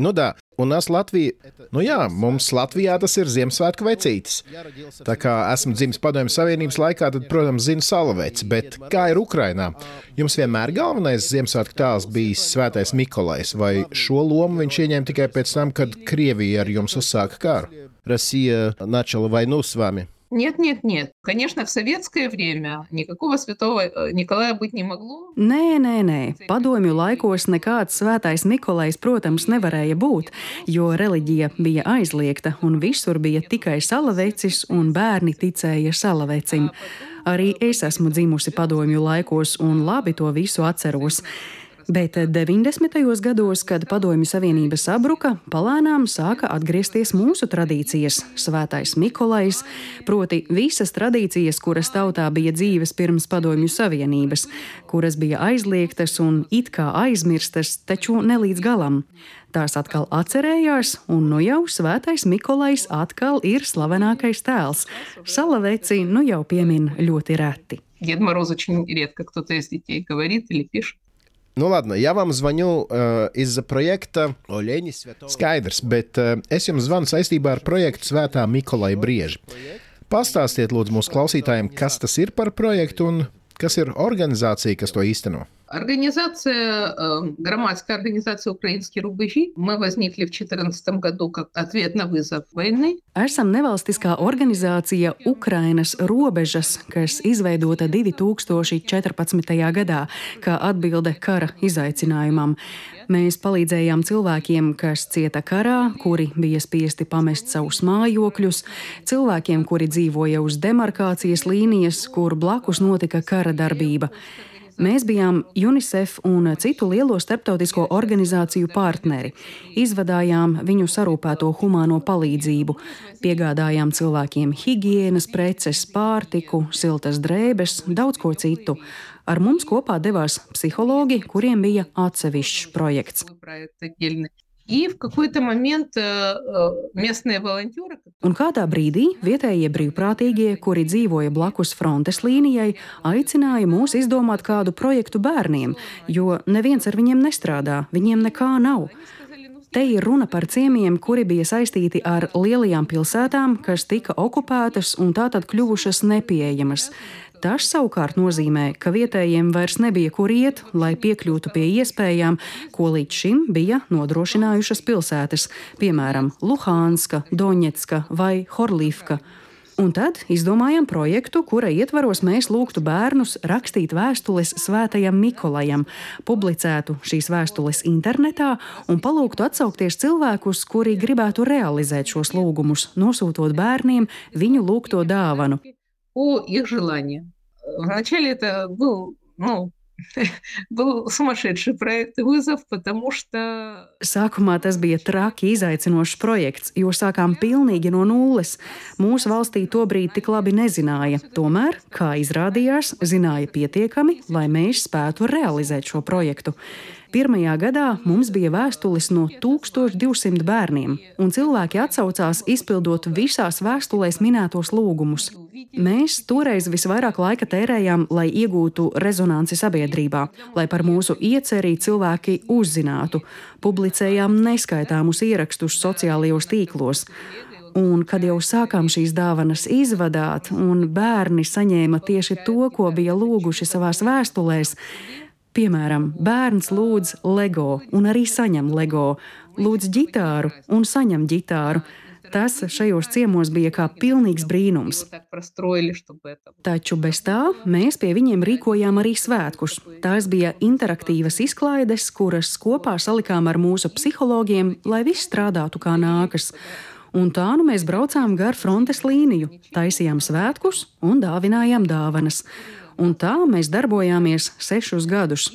Nu да, Un es Latviju, nu jā, mums Latvijā tas ir Ziemassvētku vecītis. Tā kā esmu dzimis Padomju Savienības laikā, tad, protams, zinu salavēts, bet kā ir Ukrainā? Jums vienmēr galvenais Ziemassvētku tēls bija Svētais Mikolais, vai šo lomu viņš ieņēma tikai pēc tam, kad Krievija ar jums uzsāka karu? Rasija načala vai nu svami? Нет, нет, нет. Конечно, в советское время никакого святого э, Николая быть не могло. Nē, nē, nē. Padomju laikos nekāds svētais Nikolais, protams, nevarēja būt, jo reliģija bija aizliegta un visur bija tikai salavecis un bērni ticēja salavecim. Arī es esmu dzimusi padomju laikos un labi to visu atceros. Bet 90. gados, kad Padomju Savienība sabruka, palēnām sāka atgriezties mūsu tradīcijas - Svētais Mikolais, proti visas tradīcijas, kuras tautā bija dzīves pirms Padomju Savienības, kuras bija aizliegtas un it kā aizmirstas, taču ne līdz galam. Tās atkal atcerējās, un nu jau Svētais Mikolais atkal ir slavenākais tēls. Salaveci nu jau piemin ļoti reti. Дед Мороз очень редко кто-то из детей говорит или пишет. Nu, ладно, я вам звоню uh, из-за проекта Олени Святого. Skaidrs, bet uh, es jums zvanu saistībā ar projektu Svētā Mikolai Brieži. Pastāstiet, lūdzu, mūsu klausītājiem, kas tas ir par projektu un kas ir organizācija, kas to īsteno. Организация, э, громадская организация «Украинские рубежи». Мы возникли в 2014 году как ответ на вызов войны. Esam nevalstiskā organizācija Ukrainas robežas, kas izveidota 2014. gadā, kā atbilde kara izaicinājumam. Mēs palīdzējām cilvēkiem, kas cieta karā, kuri bija spiesti pamest savus mājokļus, cilvēkiem, kuri dzīvoja uz demarkācijas līnijas, kur blakus notika kara darbība. Mēs bijām UNICEF un citu lielo starptautisko organizāciju partneri. Izvadājām viņu sarūpēto humāno palīdzību, piegādājām cilvēkiem higiēnas preces, pārtiku, siltas drēbes, daudz ko citu. Ar mums kopā devās psihologi, kuriem bija atsevišķs projekts. И в какой-то момент местные волонтеры... Un kādā brīdī vietējie brīvprātīgie, kuri dzīvoja blakus frontes līnijai, aicināja mūs izdomāt kādu projektu bērniem, jo neviens ar viņiem nestrādā, viņiem nekā nav. Te ir runa par ciemiemiem, kuri bija saistīti ar lielajām pilsētām, kas tika okupētas un tātad kļuvušas nepieejamas. Tas savukārt nozīmē, ka vietējiem vairs nebija kur iet, lai piekļūtu pie iespējām, ko līdz šim bija nodrošinājušas pilsētas, piemēram, Luhānska, Doņetska vai Horlīvka. Un tad izdomājām projektu, kura ietvaros mēs lūgtu bērnus rakstīt vēstules Svētajam Mikolajam, publicētu šīs vēstules internetā un palūgtu atsaukties cilvēkus, kuri gribētu realizēt šos lūgumus, nosūtot bērniem viņu lūgto dāvanu по их желаниям. Вначале это был, ну, был sumaišīgs projekta вызов, потому что... Sākumā tas bija traki izaicinošs projekts, jo sākām pilnīgi no nulles. Mūsu valstī tobrīd tik labi nezināja. Tomēr, kā izrādījās, zināja pietiekami, lai mēs spētu realizēt šo projektu. Pirmajā gadā mums bija vēstules no 1200 bērniem, un cilvēki atsaucās izpildot visās vēstulēs minētos lūgumus. Mēs toreiz visvairāk laika tērējām, lai iegūtu rezonanci sabiedrībā, lai par mūsu ieceri cilvēki uzzinātu. Publicējām neskaitāmus ierakstus sociālajos tīklos. Un, kad jau sākām šīs dāvanas izvadāt, un bērni saņēma tieši to, ko bija lūguši savās vēstulēs, Piemēram, bērns lūdz LEGO un arī saņem LEGO, lūdz ģitāru un saņem ģitāru. Tas šajos ciemos bija kā pilnīgs brīnums. Taču bez tā mēs pie viņiem rīkojām arī svētkus. Tās bija interaktīvas izklaides, kuras kopā salikām ar mūsu psihologiem, lai viss strādātu kā nākas. Un tā nu mēs braucām gar frontes līniju, taisījām svētkus un dāvinājām dāvanas un tā mēs darbojāmies sešus gadus.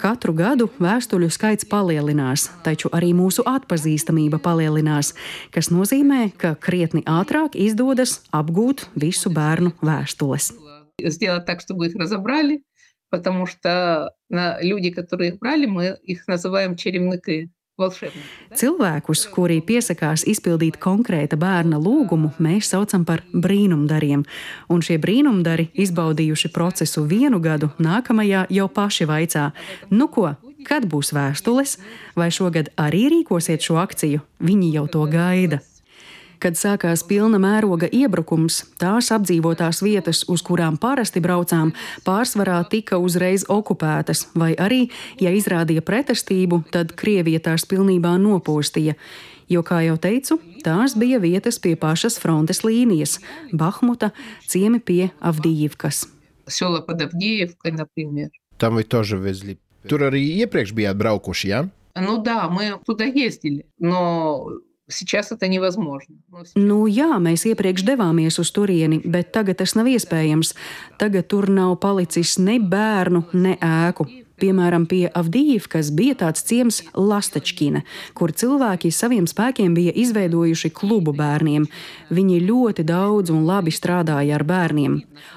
Katru gadu vēstuļu skaits palielinās, taču arī mūsu atpazīstamība palielinās, kas nozīmē, ka krietni ātrāk izdodas apgūt visu bērnu vēstules. Сделать так, чтобы их разобрали, потому что люди, которые их брали, мы их называем черемныки. Cilvēkus, kuri piesakās izpildīt konkrēta bērna lūgumu, mēs saucam par brīnumdariem. Un šie brīnumdari, izbaudījuši procesu vienu gadu, nākamajā jau paši vaicā: Nu ko, kad būs vēstules, vai šogad arī rīkosiet šo akciju? Viņi jau to gaida. Kad sākās pilna mēroga iebrukums, tās apdzīvotās vietas, uz kurām parasti braucām, pārsvarā tika uzreiz okupētas, vai arī, ja izrādīja pretestību, tad Krievija tās pilnībā nopostīja. Jo, kā jau teicu, tās bija vietas pie pašas frontes līnijas - Bahmuta, ciemi pie Avdijivkas. Села под Авдеевкой, например. Tam вы тоже везли. Tur arī iepriekš bijāt braukuši, jā? Ja? Ну да, мы туда ездили, но Сейчас это невозможно. Nu, jā, mēs iepriekš devāmies uz turieni, bet tagad tas nav iespējams. Tagad tur nav palicis ne bērnu, ne ēku. Piemēram, pie Avdijivkas bija tāds ciems Lastačkina, kur cilvēki saviem spēkiem bija izveidojuši klubu bērniem. Viņi ļoti daudz un labi strādāja ar bērniem.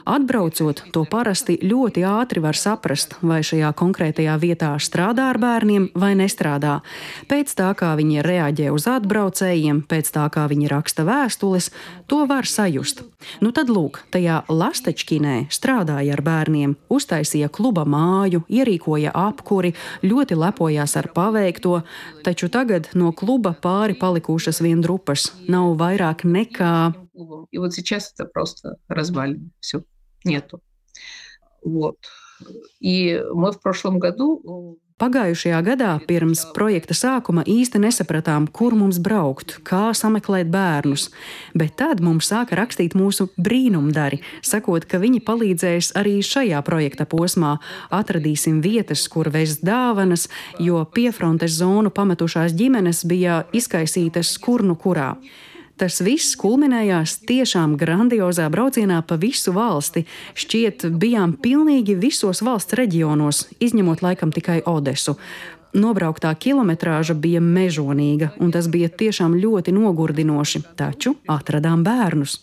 Atbraucot, to parasti ļoti ātri var saprast, vai šajā konkrētajā vietā strādā ar bērniem vai nestrādā. Pēc tā, kā viņi reaģē uz atbraucējiem, pēc tā, kā viņi raksta vēstules, to var sajust. Nu tad lūk, tajā Lastačkinē strādāja ar bērniem, uztaisīja kluba māju, ierīkoja rīkoja apkuri, ļoti lepojās ar paveikto, taču tagad no kluba pāri palikušas vien drupas. Nav vairāk nekā. И вот сейчас это просто развалено. Все, нету. Вот. И мы в прошлом году Pagājušajā gadā, pirms projekta sākuma, īsti nesapratām, kur mums braukt, kā sameklēt bērnus. Bet tad mums sāka rakstīt mūsu brīnumdari, sakot, ka viņi palīdzēs arī šajā projekta posmā. Atradīsim vietas, kur vest dāvanas, jo piefrontes zonu pametušās ģimenes bija izkaisītas kur nu kurā. Tas viss kulminējās tiešām grandiozā braucienā pa visu valsti. Šķiet, bijām pilnīgi visos valsts reģionos, izņemot laikam tikai Odesu. Nobrauktā kilometrāža bija mežonīga, un tas bija tiešām ļoti nogurdinoši, taču atradām bērnus.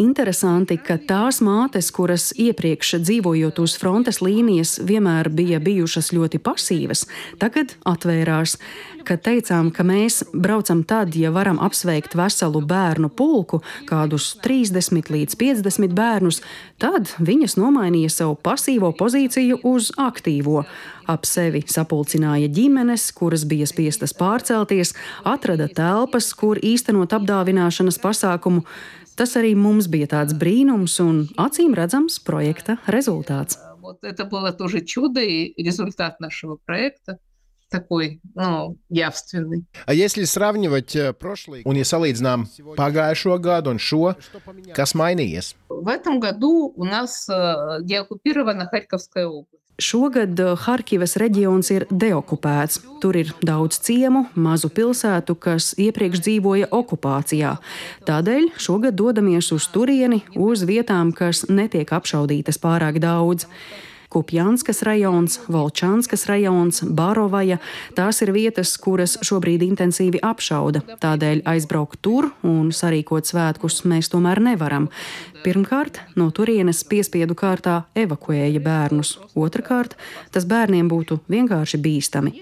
Interesanti, ka tās mātes, kuras iepriekš dzīvojot uz frontes līnijas, vienmēr bija bijušas ļoti pasīvas, tagad atvērās. Kad teicām, ka mēs braucam tad, ja varam apsveikt veselu bērnu pulku, kādus 30 līdz 50 bērnus, tad viņas nomainīja savu pasīvo pozīciju uz aktīvo. Ap sevi sapulcināja ģimenes, kuras bija spiestas pārcelties, atrada telpas, kur īstenot apdāvināšanas pasākumu. Tas arī mums bija tāds brīnums un acīm redzams projekta rezultāts. Вот это было тоже чудо и результат нашего проекта такой, ну, явственный. А если сравнивать прошлый, un ja salīdzinām pagājušo gadu un šo, kas mainījies? В этом году у нас деоккупирована Харьковская область. Šogad eh, Harkivas reģions ir deokupēts. Tur ir daudz ciemu, mazu pilsētu, kas iepriekš dzīvoja okupācijā. Tādēļ šogad dodamies uz turieni, uz vietām, kas netiek apšaudītas pārāk daudz. Kupjanskas rajons, Volčanskas rajons, Bārovaja. Tās ir vietas, kuras šobrīd intensīvi apšauda. Tādēļ aizbraukt tur un sarīkot svētkus mēs tomēr nevaram. Pirmkārt, no turienes piespiedu kārtā evakuēja bērnus. Otrakārt, tas bērniem būtu vienkārši bīstami.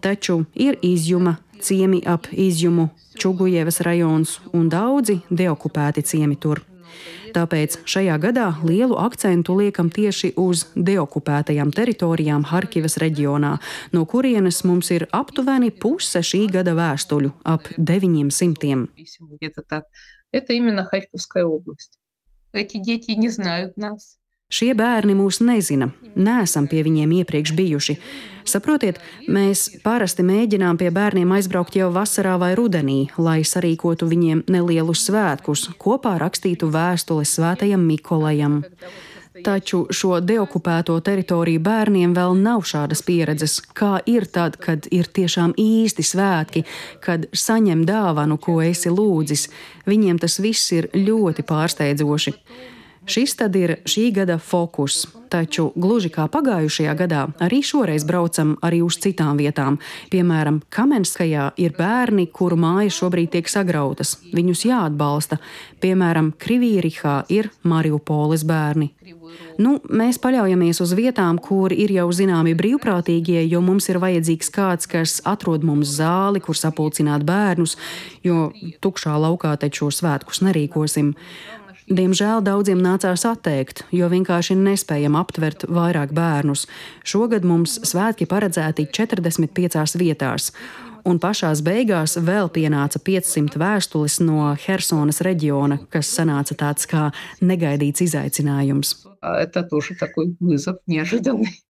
Taču ir izjuma, ciemi ap izjumu, Čugujevas rajons un daudzi deokupēti ciemi tur. Tāpēc šajā gadā lielu akcentu liekam tieši uz deokupētajām teritorijām Harkivas reģionā, no kurienes mums ir aptuveni puse šī gada vēstuļu - ap 900. Это именно Харьковская область. Эти дети не знают нас. Šie bērni mūs nezina, neesam pie viņiem iepriekš bijuši. Saprotiet, mēs parasti mēģinām pie bērniem aizbraukt jau vasarā vai rudenī, lai sarīkotu viņiem nelielus svētkus, kopā rakstītu vēstules svētajam Mikolajam. Taču šo deokupēto teritoriju bērniem vēl nav šādas pieredzes, kā ir tad, kad ir tiešām īsti svētki, kad saņem dāvanu, ko esi lūdzis. Viņiem tas viss ir ļoti pārsteidzoši. Šis tad ir šī gada fokus. Taču gluži kā pagājušajā gadā, arī šoreiz braucam arī uz citām vietām. Piemēram, Kamenskajā ir bērni, kuru mājas šobrīd tiek sagrautas. Viņus jāatbalsta. Piemēram, Krivīrihā ir Mariupoles bērni. Nu, mēs paļaujamies uz vietām, kur ir jau zināmi brīvprātīgie, jo mums ir vajadzīgs kāds, kas atrod mums zāli, kur sapulcināt bērnus, jo tukšā laukā taču svētkus nerīkosim. Diemžēl daudziem nācās atteikt, jo vienkārši nespējam aptvert vairāk bērnus. Šogad mums svētki paredzēti 45 vietās. Un pašās beigās vēl pienāca 500 vēstules no Helsonas reģiona, kas sanāca tāds kā negaidīts izaicinājums. Это тоже такой вызов неожиданный.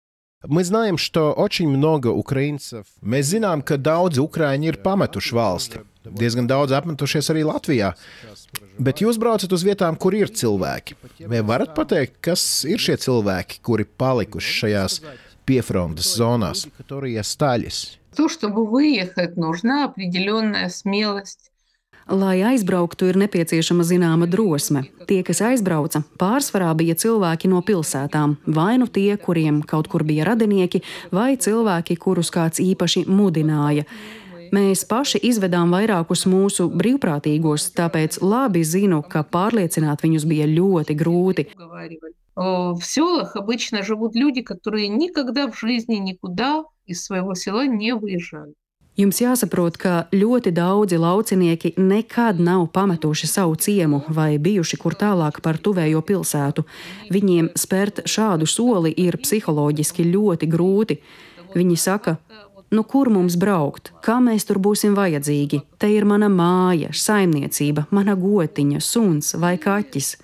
Мы знаем, что очень много украинцев. Mēs zinām, ka daudzi ukraiņi ir pametuši valsti. Diezgan daudz apmetušies arī Latvijā. Bet jūs braucat uz vietām, kur ir cilvēki. Vai varat pateikt, kas ir šie cilvēki, kuri palikuši šajās piefrontes zonās? То, чтобы выехать, нужна определенная смелость. Lai aizbrauktu, ir nepieciešama zināma drosme. Tie, kas aizbrauca, pārsvarā bija cilvēki no pilsētām, vai nu tie, kuriem kaut kur bija radinieki, vai cilvēki, kurus kāds īpaši mudināja. Mēs paši izvedām vairākus mūsu brīvprātīgos, tāpēc labi zinu, ka pārliecināt viņus bija ļoti grūti. В селах обычно живут люди, которые никогда в жизни никуда из своего села не выезжали. Jums jāsaprot, ka ļoti daudzi laucinieki nekad nav pametuši savu ciemu vai bijuši kur tālāk par tuvējo pilsētu. Viņiem spērt šādu soli ir psiholoģiski ļoti grūti. Viņi saka, nu kur mums braukt, kā mēs tur būsim vajadzīgi? Te ir mana māja, saimniecība, mana gotiņa, suns vai kaķis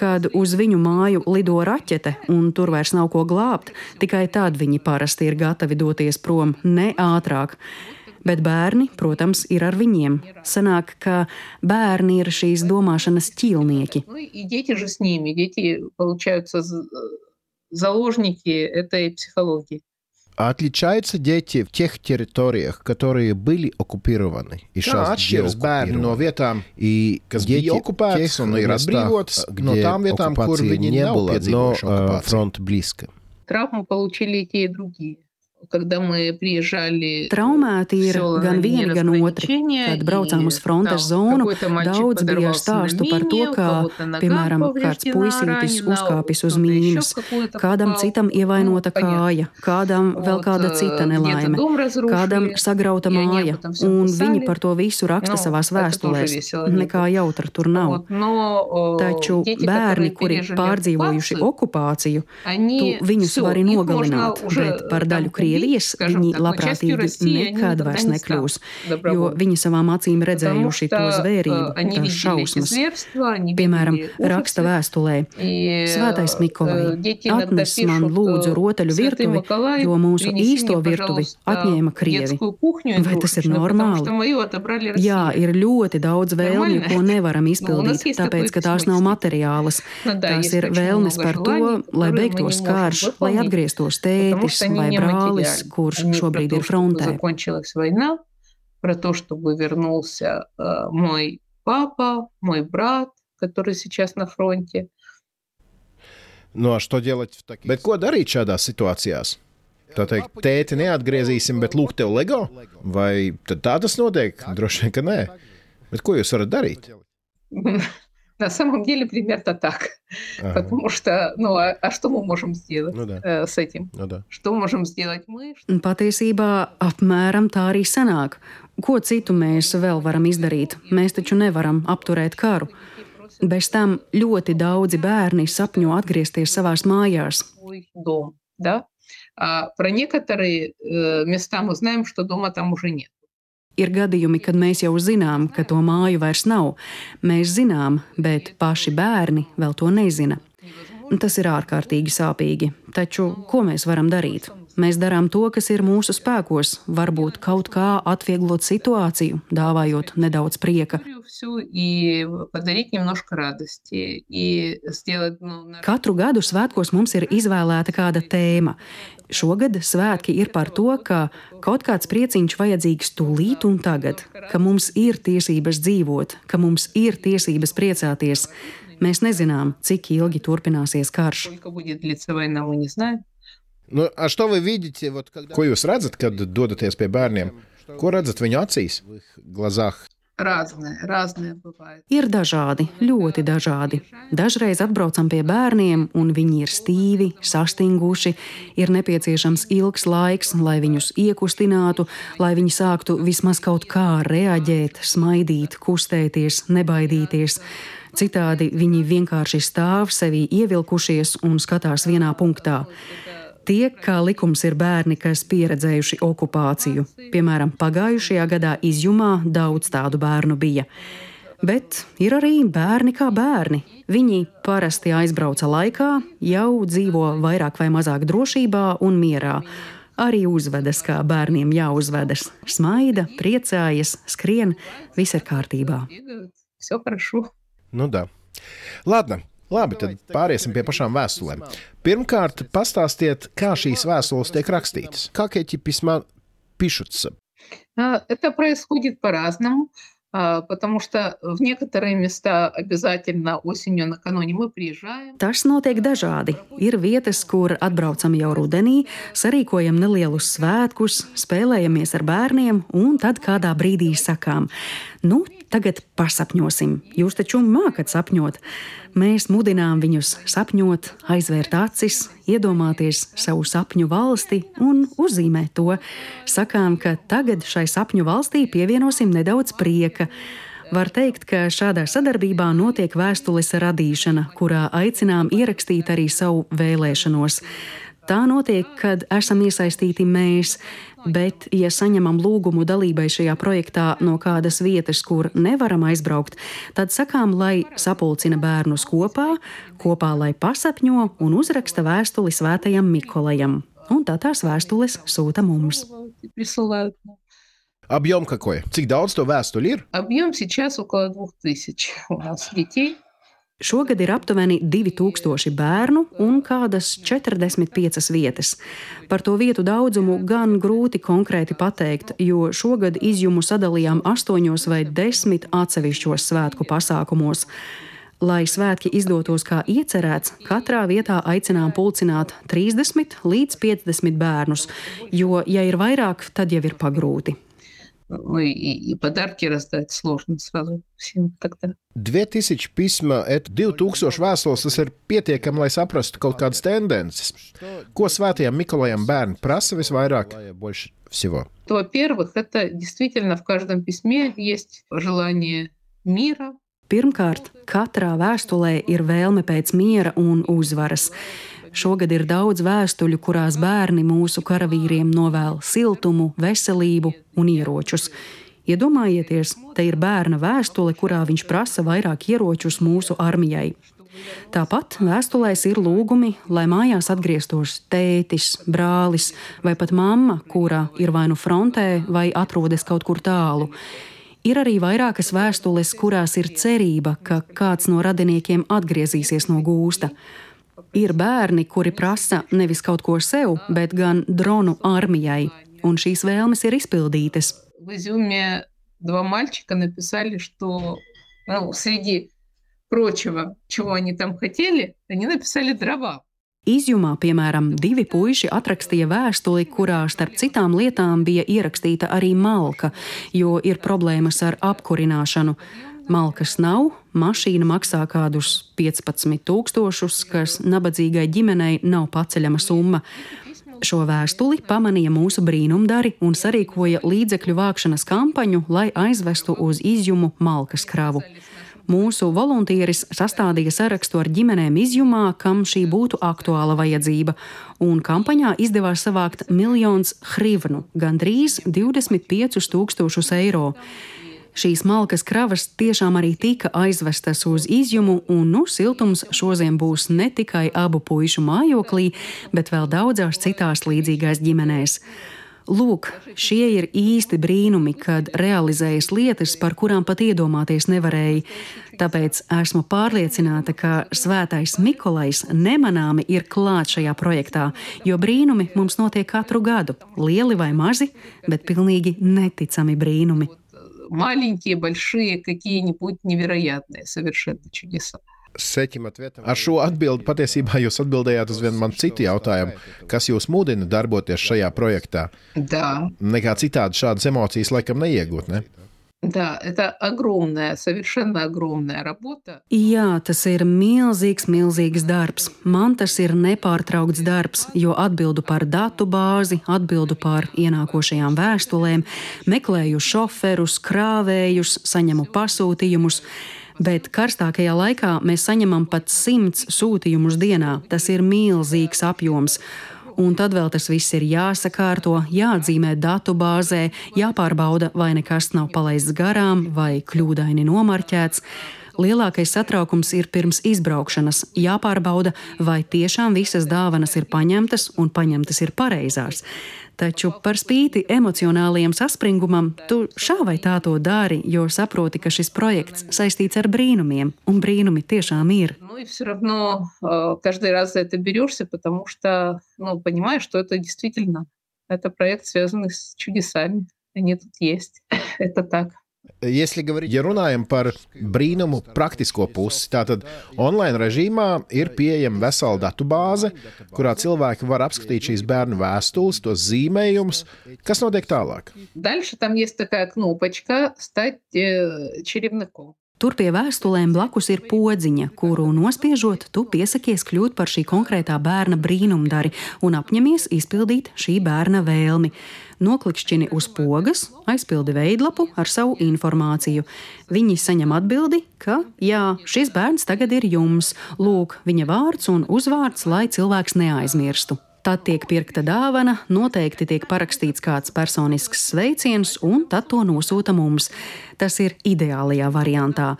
kad uz viņu māju lido raķete un tur vairs nav ko glābt, tikai tad viņi parasti ir gatavi doties prom ne ātrāk. Bet bērni, protams, ir ar viņiem. Sanāk, ka bērni ir šīs domāšanas ķīlnieki. Заложники этой психологии. А отличаются дети в тех территориях, которые были оккупированы и сейчас деоккупированы. Vietām, и дети тех, но и растах, где там, оккупации там, не было, но э, фронт близко. Травму получили и те, и другие. Traumēti ir gan vieni, gan otri. Kad braucām uz frontes zonu, daudz bija stāstu par to, kā, piemēram, kāds puisītis uzkāpis uz mīnas, kādam citam ievainota kāja, kādam vēl kāda cita nelaime, kādam sagrauta māja, un viņi par to visu raksta savās vēstulēs. Nekā jautra tur nav. Taču bērni, kuri pārdzīvojuši okupāciju, tu viņus vari nogalināt, bet par daļu Krievijas Krievijas viņi labprātīgi nekad vairs nekļūs, jo viņi savām acīm redzējuši to zvērību, šausmas. Piemēram, raksta vēstulē: Svētais Mikolai, atnes man lūdzu rotaļu virtuvi, jo mūsu īsto virtuvi atņēma Krievi. Vai tas ir normāli? Jā, ir ļoti daudz vēlmju, ko nevaram izpildīt, tāpēc, ka tās nav materiālas. Tās ir vēlmes par to, lai beigtos karš, lai atgrieztos tētis vai brālis Борис, kurš šobrīd ir frontē. Про то, чтобы вернулся э, мой папа, мой брат, который сейчас на фронте. Nu, no, что делать в таких... Bet ko darīt šādās situācijās? Tā teikt, tēti neatgriezīsim, bet lūk, tev LEGO? Vai tad tā tas notiek? Droši vien, ka nē. Bet ko jūs varat darīt? На самом деле примерно так. Ага. Потому что, ну, а, а что мы можем сделать ну, да. э, с этим? Nu, да. Что можем сделать мы? Patiesībā apmēram tā arī sanāk. Ko citu mēs vēl varam izdarīt? Mēs taču nevaram apturēt karu. Bez tam ļoti daudzi bērni sapņo atgriezties savās mājās. Дом, да? А про некоторые э, места мы знаем, что дома там уже нет. Ir gadījumi, kad mēs jau zinām, ka to māju vairs nav. Mēs zinām, bet paši bērni vēl to nezina. Tas ir ārkārtīgi sāpīgi. Taču ko mēs varam darīt? Mēs darām to, kas ir mūsu spēkos, varbūt kaut kā atvieglot situāciju, dāvājot nedaudz prieka. Katru gadu svētkos mums ir izvēlēta kāda tēma. Šogad svētki ir par to, ka kaut kāds prieciņš vajadzīgs tūlīt un tagad, ka mums ir tiesības dzīvot, ka mums ir tiesības priecāties. Mēs nezinām, cik ilgi turpināsies karš. Nu, что вы видите, вот, когда... Ko jūs redzat, kad dodaties pie bērniem? Ko redzat viņu acīs, glazās? Разные, разные бывают. Ir dažādi, ļoti dažādi. Dažreiz atbraucam pie bērniem, un viņi ir stīvi, sastinguši. Ir nepieciešams ilgs laiks, lai viņus iekustinātu, lai viņi sāktu vismaz kaut kā reaģēt, smaidīt, kustēties, nebaidīties. Citādi viņi vienkārši stāv sevi ievilkušies un skatās vienā punktā. Tie, kā likums, ir bērni, kas pieredzējuši okupāciju. Piemēram, pagājušajā gadā izjumā daudz tādu bērnu bija. Bet ir arī bērni kā bērni. Viņi parasti aizbrauca laikā, jau dzīvo vairāk vai mazāk drošībā un mierā. arī uzvedas, kā bērniem jāuzvedas. Smaida, priecājas, skrien, viss ir kārtībā. Все хорошо. Nu, да. Ладно, Labi, tad pāriesim pie pašām vēstulēm. Pirmkārt, pastāstiet, kā šīs vēstules tiek rakstītas. Kā эти письма пишутся? Это происходит по-разному. Потому что в некоторые места обязательно осенью накануне мы приезжаем. Tas notiek dažādi. Ir vietas, kur atbraucam jau rudenī, sarīkojam nelielus svētkus, spēlējamies ar bērniem, un tad kādā brīdī sakām: Nu, tagad pasapņosim. Jūs taču mākat sapņot. Mēs mudinām viņus sapņot, aizvērt acis, iedomāties savu sapņu valsti un uzzīmēt to. Sakām, ka tagad šai sapņu valstī pievienosim nedaudz prieka. Var teikt, ka šādā sadarbībā notiek vēstules radīšana, kurā aicinām ierakstīt arī savu vēlēšanos. Tā notiek, kad esam iesaistīti mēs, bet, ja saņemam lūgumu dalībai šajā projektā no kādas vietas, kur nevaram aizbraukt, tad sakām, lai sapulcina bērnus kopā, kopā lai pasapņo un uzraksta vēstuli svētajam Mikolajam. Un tā tās vēstules sūta mums. Объем какой? Cik daudz to vēstuļu ir? Объем сейчас около 2000 у нас детей. Šogad ir aptuveni 2000 bērnu un kādas 45 vietas. Par to vietu daudzumu gan grūti konkrēti pateikt, jo šogad izjumu sadalījām astoņos vai desmit atsevišķos svētku pasākumos. Lai svētki izdotos kā iecerēts, katrā vietā aicinām pulcināt 30 līdz 50 bērnus, jo, ja ir vairāk, tad jau ir pagrūti. Ну и, и подарки раздать сложно сразу всем тогда. 2000 pisma, et 2000 vēstules, tas ir pietiekami, lai saprastu kaut kādas tendences. Ko svētajam Mikolajam bērni prasa visvairāk? Всего. Во-первых, это действительно в каждом письме есть желание мира, Pirmkārt, katrā vēstulē ir vēlme pēc miera un uzvaras. Šogad ir daudz vēstuļu, kurās bērni mūsu karavīriem novēl siltumu, veselību un ieročus. Iedomājieties, te ir bērna vēstule, kurā viņš prasa vairāk ieročus mūsu armijai. Tāpat vēstulēs ir lūgumi, lai mājās atgrieztos tētis, brālis vai pat mamma, kura ir vai nu frontē, vai atrodas kaut kur tālu. Ir arī vairākas vēstules, kurās ir cerība, ka kāds no radiniekiem atgriezīsies no gūsta. Ir bērni, kuri prasa nevis kaut ko sev, bet gan dronu armijai, un šīs vēlmes ir izpildītas. В Изюме два мальчика написали, что ну, среди прочего, чего они там хотели, они написали дрова. Izjumā, piemēram, divi puiši atrakstīja vēstuli, kurā starp citām lietām bija ierakstīta arī malka, jo ir problēmas ar apkurināšanu. Malkas nav, mašīna maksā kādus 15,000, kas nabadzīgai ģimenei nav paceļama summa. Šo vēstuli pamanīja mūsu brīnumdari un sarīkoja līdzekļu vākšanas kampaņu, lai aizvestu uz izjumu malkas kravu. Mūsu volunteeris sastādīja sarakstu ar ģimenēm izjumā, kam šī būtu aktuāla vajadzība, un kampaņā izdevās savākt miljonus hrivnu, gandrīz 25 tūkstošus eiro. Šīs malkas kravas tiešām arī tika aizvestas uz izjumu, un nu, siltums šodien būs ne tikai abu puišu mājoklī, bet vēl daudzās citās līdzīgās ģimenēs. Lūk, šie ir īsti brīnumi, kad realizējas lietas, par kurām pat iedomāties nevarēja. Tāpēc esmu pārliecināta, ka Svētais Mikolais nemanāmi ir klāts šajā projektā, jo brīnumi mums notiek katru gadu, lieli vai mazi, bet pilnīgi neticami brīnumi Маленькие, большие, какие-нибудь невероятные совершенно чудеса. Ar šo atbildi patiesībā jūs atbildējāt uz vienu man citu jautājumu, kas jūs mudina darboties šajā projektā. Да, Nekā citādi šādas emocijas laikam neiegūt. Ne? да, это огромная, совершенно огромная работа. Jā, tas ir milzīgs, milzīgs darbs. Man tas ir nepārtraukts darbs, jo atbildu par datu bāzi, atbildu par ienākošajām vēstulēm, meklēju šoferus, krāvējus, saņemu pasūtījumus. Bet karstākajā laikā mēs saņemam pat simts sūtījumus dienā. Tas ir milzīgs apjoms. Un tad vēl tas viss ir jāsakārto, jāatzīmē datu bāzē, jāpārbauda, vai nekas nav palaists garām vai kļūdaini nomarķēts. Lielākais satraukums ir pirms izbraukšanas. Jāpārbauda, vai tiešām visas dāvanas ir paņemtas un paņemtas ir pareizās. Taču par spīti emocionālajiem saspringumam, tu šā vai tā to dari, jo saproti, ka šis projekts saistīts ar brīnumiem, un brīnumi tiešām ir. Ну и все равно э, каждый раз за это берешься, потому что ну, понимаешь, что это действительно это проект, связанный с чудесами. Они тут есть. это так. Ja runājam par brīnumu praktisko pusi, tad online režīmā ir pieejama vesela datu bāze, kurā cilvēki var apskatīt šīs bērnu vēstules, tos zīmējumus. Kas notiek tālāk? Дальше там есть такая кнопочка «Стать э, черевником». Tur pie vēstulēm blakus ir podziņa, kuru nospiežot, tu piesakies kļūt par šī konkrētā bērna brīnumdari un apņemies izpildīt šī bērna vēlmi. Noklikšķini uz pogas, aizpildi veidlapu ar savu informāciju. Viņi saņem atbildi, ka jā, šis bērns tagad ir jums, lūk, viņa vārds un uzvārds, lai cilvēks neaizmirstu. Tad tiek pirkta dāvana, noteikti tiek parakstīts kāds personisks sveiciens, un tad to nosūta mums. Tas ir ideālajā variantā.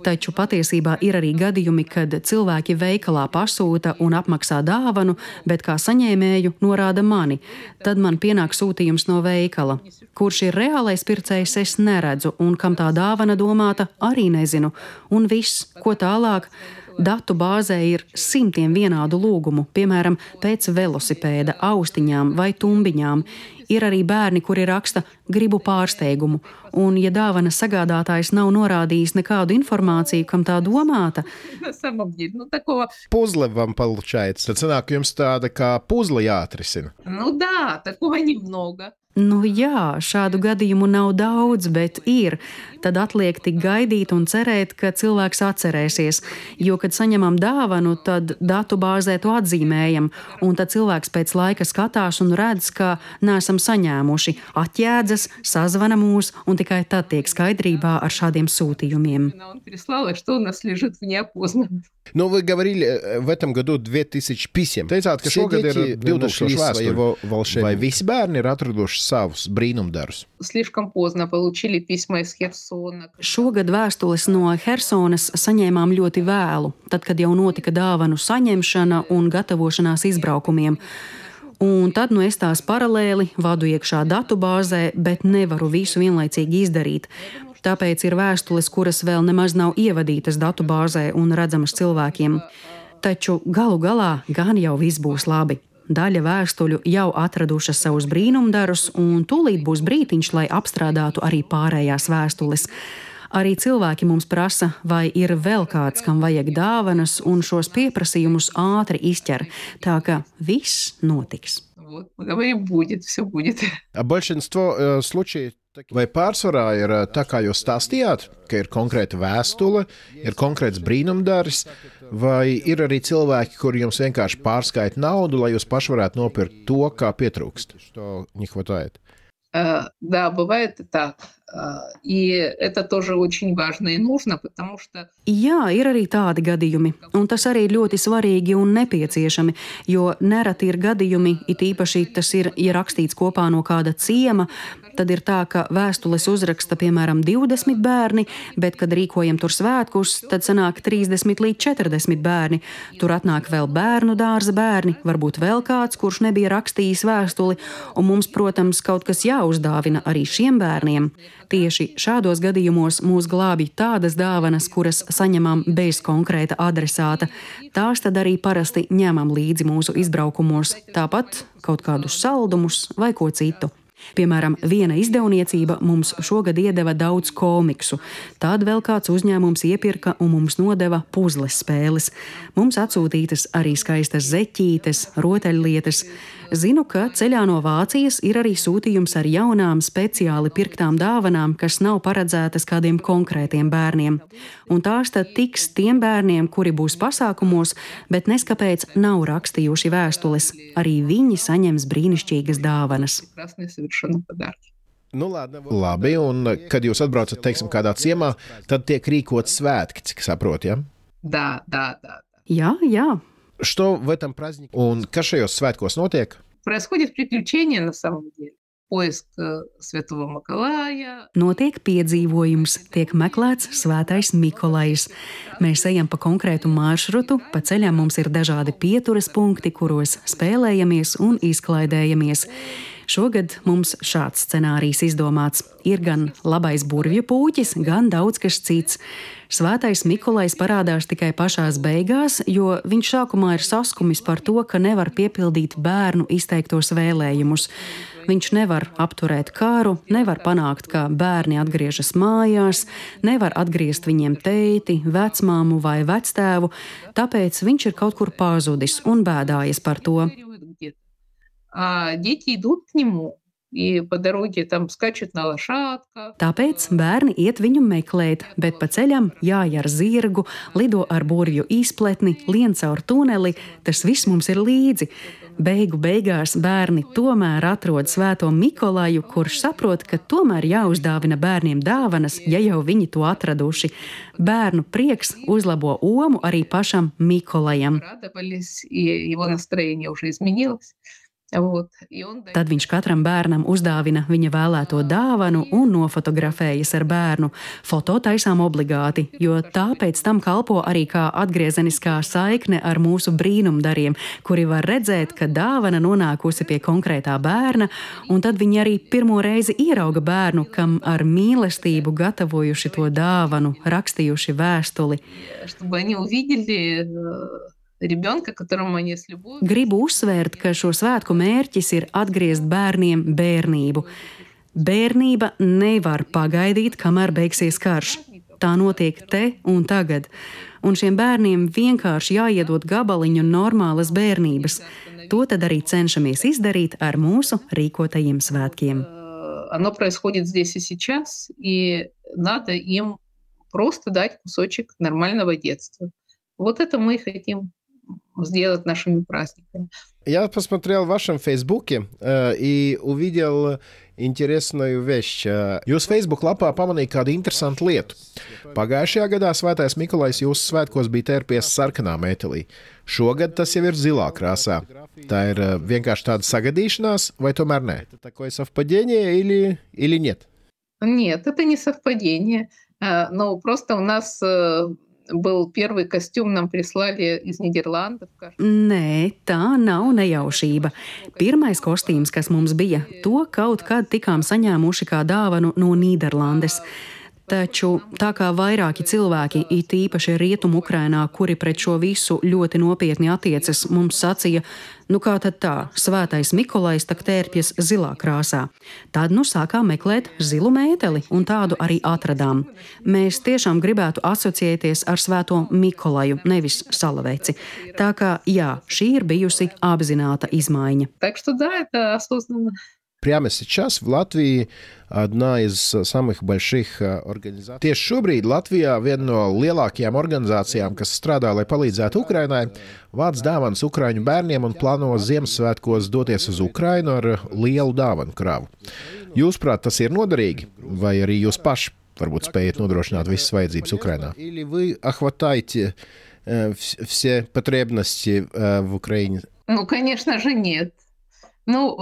Taču patiesībā ir arī gadījumi, kad cilvēki veikalā pasūta un apmaksā dāvanu, bet kā saņēmēju norāda mani. Tad man pienāk sūtījums no veikala. Kurš ir reālais pircējs, es neredzu, un kam tā dāvana domāta, arī nezinu. Un viss, ko tālāk. Datu bāzē ir simtiem vienādu lūgumu, piemēram, pēc velosipēda, austiņām vai tumbiņām. Ir arī bērni, kuri raksta, gribu pārsteigumu, un, ja dāvana sagādātājs nav norādījis nekādu informāciju, kam tā domāta, Puzle вам получается. Tad sanāk jums tāda kā puzle jāatrisina. Ну да, такого немного. Nu jā, šādu gadījumu nav daudz, bet ir. Tad atliek tik gaidīt un cerēt, ka cilvēks atcerēsies. Jo, kad saņemam dāvanu, tad datu bāzē to atzīmējam, un tad cilvēks pēc laika skatās un redz, ka neesam saņēmuši, atjēdzas, sazvana mūs, un tikai tad tiek skaidrībā ar šādiem sūtījumiem. Он прислал, и что у нас лежит в неопознанном. Nu, вы говорили, э, в этом году 2000 писем. Teicāt, ka Все šogad дети ir 2000 нашли vēstuļu. своего волшебника. Vai visi bērni ir atraduši savus brīnumdarus? Слишком поздно получили письма из Херсона. Šogad vēstules no Helsonas saņēmām ļoti vēlu, tad, kad jau notika dāvanu saņemšana un gatavošanās izbraukumiem. Un tad nu es tās paralēli vadu iekšā datubāzē, bet nevaru visu vienlaicīgi izdarīt. Tāpēc ir vēstules, kuras vēl nemaz nav ievadītas datubāzē un redzamas cilvēkiem. Taču galu galā gan jau viss būs labi. Daļa vēstuļu jau atradušas savus brīnumdarus, un tūlīt būs brītiņš, lai apstrādātu arī pārējās vēstules. Arī cilvēki mums prasa, vai ir vēl kāds, kam vajag dāvanas, un šos pieprasījumus ātri izķer. Tā ka viss notiks Вот, мы говорим, будет, все будет. A большинство э, случаев Vai pārsvarā ir eh, tā, kā jūs stāstījāt, ka ir konkrēta vēstule, ir konkrēts brīnumdārs, vai ir arī cilvēki, kuri jums vienkārši pārskaita naudu, lai jūs paši varētu nopirkt to, kā pietrūkst? Что не хватает? Э, Да, bывает и так. Э, И это тоже очень важно и нужно, потому что Jā, ir arī tādi gadījumi, un tas arī ir ļoti svarīgi un nepieciešami, jo nereti ir gadījumi, it īpaši tas ir, ja rakstīts kopā no kāda ciema, tad ir tā, ka vēstules uzraksta piemēram 20 bērni, bet, kad rīkojam tur svētkus, tad sanāk 30 līdz 40 bērni. Tur atnāk vēl bērnu dārza bērni, varbūt vēl kāds, kurš nebija rakstījis vēstuli, un mums, protams, kaut kas jāuzdāvina arī šiem bērniem. Tieši šādos gadījumos mūs glābj tādas dāvanas, kuras saņemam bez konkrēta adresāta. Tās tad arī parasti ņemam līdzi mūsu izbraukumos, tāpat kaut kādus saldumus vai ko citu. Piemēram, viena izdevniecība mums šogad iedeva daudz komiksu. Tad vēl kāds uzņēmums iepirka un mums nodeva puzles spēles. Mums atsūtītas arī skaistas zeķītes, rotaļlietas. Zinu, ka ceļā no Vācijas ir arī sūtījums ar jaunām, speciāli pirktām dāvanām, kas nav paredzētas kādiem konkrētiem bērniem. Un tās tad tiks tiem bērniem, kuri būs pasākumos, bet neskapēc nav rakstījuši vēstules. Arī viņi saņems brīnišķīgas dāvanas прекрасные совершенно подарки. Nu, ладно, Labi, un kad jūs atbraucat, teiksim, kādā ciemā, tad tiek rīkots svētki, cik saprotu, ja? Да, да, да. Jā, jā. Что в этом празднике? Un kas šajos svētkos notiek? Происходит приключение на самом деле. поиск э, Святого Mikolāja. Notiek piedzīvojums, tiek meklēts Svētais Mikolais. Mēs ejam pa konkrētu maršrutu, pa ceļam mums ir dažādi pieturas punkti, kuros spēlējamies un izklaidējamies. Šogad mums šāds scenārijs izdomāts. Ir gan labais burvju pūķis, gan daudz kas cits. Svētais Mikulais parādās tikai pašās beigās, jo viņš sākumā ir saskumis par to, ka nevar piepildīt bērnu izteiktos vēlējumus. Viņš nevar apturēt kāru, nevar panākt, ka bērni atgriežas mājās, nevar atgriezt viņiem teiti, vecmāmu vai vectēvu, tāpēc viņš ir kaut kur pazudis un bēdājas par to а дети идут к нему. И по дороге там скачет на лошадках. Tāpēc bērni iet viņu meklēt, bet pa ceļam jāj ar zirgu, lido ar burvju izpletni, lien caur tuneli. Tas viss mums ir līdzi. Beigu beigās bērni tomēr atrod svēto Mikolaju, kurš saprot, ka tomēr jāuzdāvina bērniem dāvanas, ja jau viņi to atraduši. Bērnu prieks uzlabo omu arī pašam Mikolajam. Радовались, и его настроение уже изменилось. Tad viņš katram bērnam uzdāvina viņa vēlēto dāvanu un nofotografējas ar bērnu. Foto taisām obligāti, jo tā pēc tam kalpo arī kā atgriezeniskā saikne ar mūsu brīnumdariem, kuri var redzēt, ka dāvana nonākusi pie konkrētā bērna, un tad viņi arī pirmo reizi ierauga bērnu, kam ar mīlestību gatavojuši to dāvanu, rakstījuši vēstuli. Ребенка, которому они с любовью. Gribu uzsvērt, ka šo svētku mērķis ir atgriezt bērniem bērnību. Bērnība nevar pagaidīt, kamēr beigsies karš. Tā notiek te un tagad. Un šiem bērniem vienkārši jāiedod gabaliņu normālas bērnības. To tad arī cenšamies izdarīt ar mūsu rīkotajiem svētkiem. Оно происходит здесь и сейчас, и надо им просто дать кусочек нормального детства. Вот это мы хотим сделать нашими праздниками. Я посмотрел в вашем Фейсбуке э, и увидел интересную вещь. Jūs Facebook lapā pamanīja kādu interesantu lietu. Pagājušajā gadā Svētais Mikulais jūsu svētkos bija tērpies sarkanā metālī. Šogad tas jau ir zilā krāsā. Tā ir vienkārši tāda sagadīšanās, vai tomēr nē? Это такое совпадение или, или нет? Нет, это не совпадение. Но просто у нас был первый костюм, нам прислали из Нидерландов. Nē, tā nav nejaušība. Pirmais kostīms, kas mums bija, to kaut kad tikām saņēmuši kā dāvanu no Nīderlandes. Taču tā kā vairāki cilvēki, it īpaši rietumu Ukrainā, kuri pret šo visu ļoti nopietni attiecas, mums sacīja, nu kā tad tā, svētais Mikolais tak tērpjas zilā krāsā. Tad nu sākām meklēt zilu mēteli un tādu arī atradām. Mēs tiešām gribētu asociēties ar svēto Mikolaju, nevis salaveci. Tā kā jā, šī ir bijusi apzināta izmaiņa. Так что да, это осознанно. Прямо сейчас в Латвии одна из самых больших organizāciju. Tieši šobrīd Latvijā viena no lielākajām organizācijām, kas strādā, lai palīdzētu Ukrainai, vāc dāvanas Ukrāņu bērniem un plāno Ziemassvētkos doties uz Ukrainu ar lielu dāvanu kravu. Jūsuprāt, tas ir noderīgi, vai arī jūs paši varbūt spējat nodrošināt visas vajadzības Ukrainā? Или вы охватаете все потребности в Украине? Ну, конечно же, нет. Nu,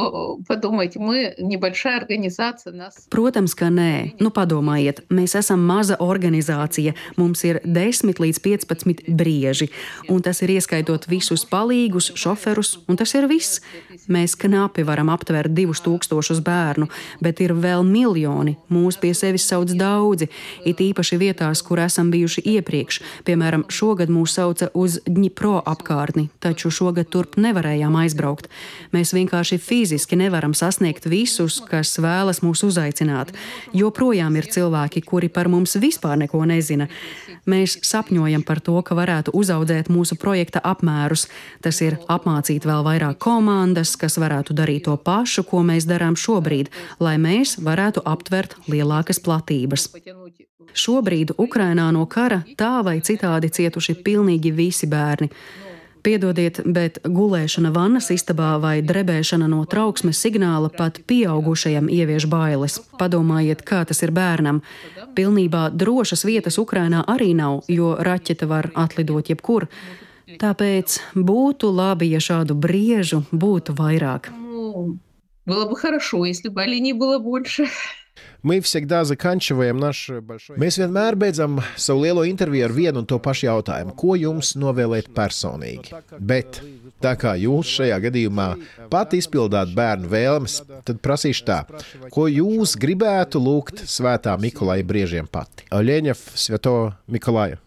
padomājiet, мы небольшая организация. Нас... Protams, ka nē. Nu, padomājiet, mēs esam maza organizācija. Mums ir 10 līdz 15 brieži, un tas ir ieskaitot visus palīgus, šoferus, un tas ir viss. Mēs knapi varam aptvert 2000 bērnu, bet ir vēl miljoni. Mūs pie sevis sauc daudzi, it īpaši vietās, kur esam bijuši iepriekš. Piemēram, šogad mūs sauca uz Dņipro apkārtni, taču šogad turp nevarējām aizbraukt. Mēs vienkārši vienkārši fiziski nevaram sasniegt visus, kas vēlas mūs uzaicināt. Joprojām ir cilvēki, kuri par mums vispār neko nezina. Mēs sapņojam par to, ka varētu uzaudzēt mūsu projekta apmērus. Tas ir apmācīt vēl vairāk komandas, kas varētu darīt to pašu, ko mēs darām šobrīd, lai mēs varētu aptvert lielākas platības. Šobrīd Ukrainā no kara tā vai citādi cietuši pilnīgi visi bērni Piedodiet, bet gulēšana vannas istabā vai drebēšana no trauksmes signāla pat pieaugušajam ievieš bailes. Padomājiet, kā tas ir bērnam. Pilnībā drošas vietas Ukrainā arī nav, jo raķete var atlidot jebkur. Tāpēc būtu labi, ja šādu briežu būtu vairāk. Было бы хорошо, если бы оленей было больше. Э, Mēs vienmēr beidzam savu lielo interviju ar vienu un to pašu jautājumu, ko jums novēlēt personīgi. Bet tā kā jūs šajā gadījumā pat izpildāt bērnu vēlmes, tad prasīšu tā, ko jūs gribētu lūgt svētā Mikolai briežiem pati? Oļeņa Svēto Mikolaju.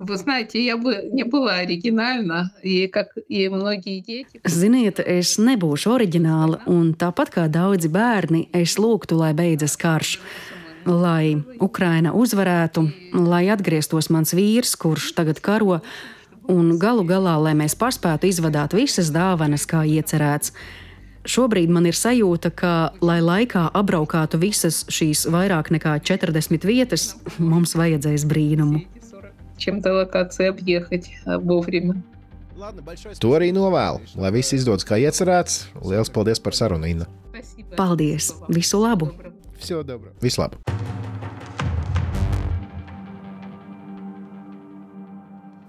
Вы знаете, я бы не была оригинальна, и как и многие дети. Ziniet, es nebūšu oriģināla, un tāpat kā daudzi bērni, es lūgtu, lai beidzas karš. Lai Ukraina uzvarētu, lai atgrieztos mans vīrs, kurš tagad karo, un galu galā, lai mēs paspētu izvadāt visas dāvanas, kā iecerēts. Šobrīd man ir sajūta, ka, lai laikā apbraukātu visas šīs vairāk nekā 40 vietas, mums vajadzēs brīnumu. чем-то локации объехать вовремя. To arī novēlu, lai viss izdodas kā iecerēts. Lielas paldies par sarunu, Inna. Paldies! Visu labu! Visu labu!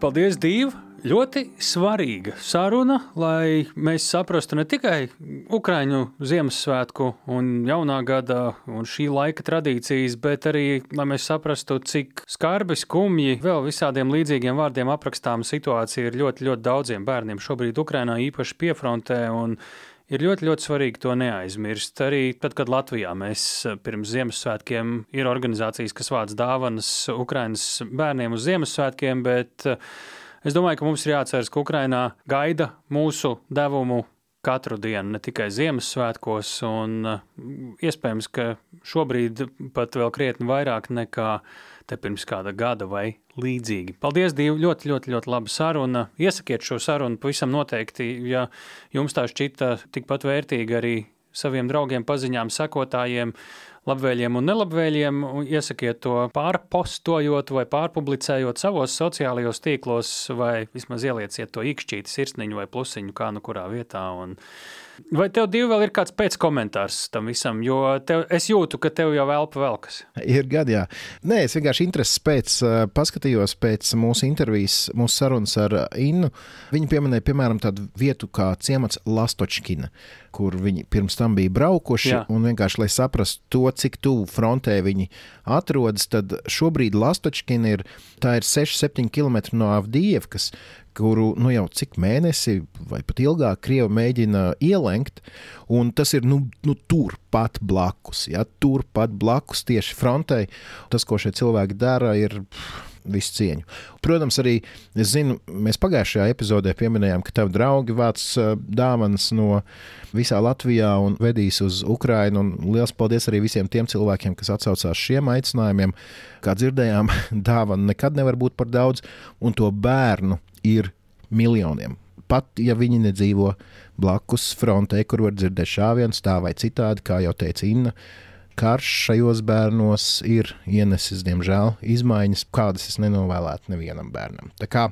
Paldies, Dīva! Ļoti svarīga saruna, lai mēs saprastu ne tikai Ukrāņu Ziemassvētku un jaunā gada un šī laika tradīcijas, bet arī lai mēs saprastu, cik skarbi, skumji, vēl visādiem līdzīgiem vārdiem aprakstām situācija ir ļoti, ļoti daudziem bērniem šobrīd Ukrainā, īpaši piefrontē. Ir ļoti, ļoti svarīgi to neaizmirst. Arī tad, kad Latvijā mēs pirms Ziemassvētkiem ir organizācijas, kas vāc dāvanas Ukraiņas bērniem uz Ziemassvētkiem, bet Es domāju, ka mums ir jāatceras, ka Ukrainā gaida mūsu devumu katru dienu, ne tikai Ziemassvētkos, un uh, iespējams, ka šobrīd pat vēl krietni vairāk nekā te pirms kāda gada vai līdzīgi. Paldies, Dievu! Ļoti, ļoti, ļoti laba saruna. Iesakiet šo sarunu pavisam noteikti, ja jums tā šķita tikpat vērtīga arī saviem draugiem, paziņām, sekotājiem labvēlīgiem un nelabvēlīgiem. Iesakiet to pārpostojot vai pārpublicējot savos sociālajos tīklos, vai vismaz ielieciet to īkšķīti, sirsniņu vai plusiņu, kā nu kurā vietā. Un Vai tev divi vēl ir kāds pēckomentārs tam visam? Jo tev, es jūtu, ka tev jau elpa velkas. Ir gadi, jā. Nē, es vienkārši intereses pēc paskatījos pēc mūsu intervijas, mūsu sarunas ar Innu. Viņa pieminēja, piemēram, tādu vietu kā ciemats Lastočkina kur viņi pirms tam bija braukuši. Jā. Un vienkārši, lai saprastu to, cik tuvu frontē viņi atrodas, tad šobrīd Lastočkina ir, ir 6-7 km no Avdijevkas, kuru nu, jau cik mēnesi vai pat ilgāk Krievija mēģina ielenkt, tas ir nu, nu, turpat blakus. Ja, turpat blakus tieši frontei. Tas, ko šie cilvēki dara, ir. Pff, visu cieņu. Protams, arī es zinu, mēs pagājušajā epizodē pieminējām, ka tavi draugi vāc dāvanas no visā Latvijā un vedīs uz Ukrajinu. Lielas paldies arī visiem tiem cilvēkiem, kas atsaucās šiem aicinājumiem. Kā dzirdējām, dāvana nekad nevar būt par daudz, un to bērnu ir miljoniem. Pat ja viņi nedzīvo blakus frontē, kur var dzirdēt šāvienus tā vai citādi, kā jau teica Inna, karš šajos bērnos ir ienesis, diemžēl, izmaiņas, kādas es nenovēlētu nevienam bērnam. Tā kā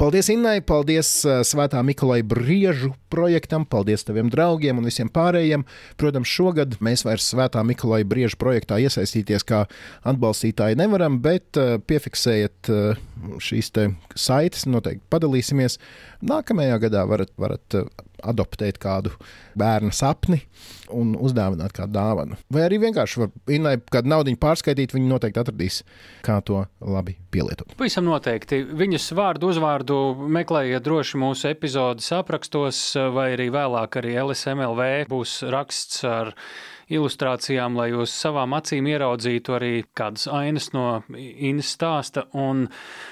paldies Innai, paldies uh, Svētā Mikolai Briežu projektam, paldies taviem draugiem un visiem pārējiem. Protams, šogad mēs vairs Svētā Mikolai Briežu projektā iesaistīties kā atbalstītāji nevaram, bet uh, piefiksējiet uh, šīs saites, noteikti padalīsimies. Nākamajā gadā varat, varat adoptēt kādu bērnu sapni un uzdāvināt kādu dāvanu. Vai arī vienkārši var Innai kādu naudu pārskaitīt, viņi noteikti atradīs, kā to labi pielietot. Pavisam noteikti. Viņas vārdu uzvārdu meklējiet droši mūsu epizodes aprakstos, vai arī vēlāk arī LSMLV būs raksts ar ilustrācijām, lai jūs savām acīm ieraudzītu arī kādas ainas no Innas stāsta. Un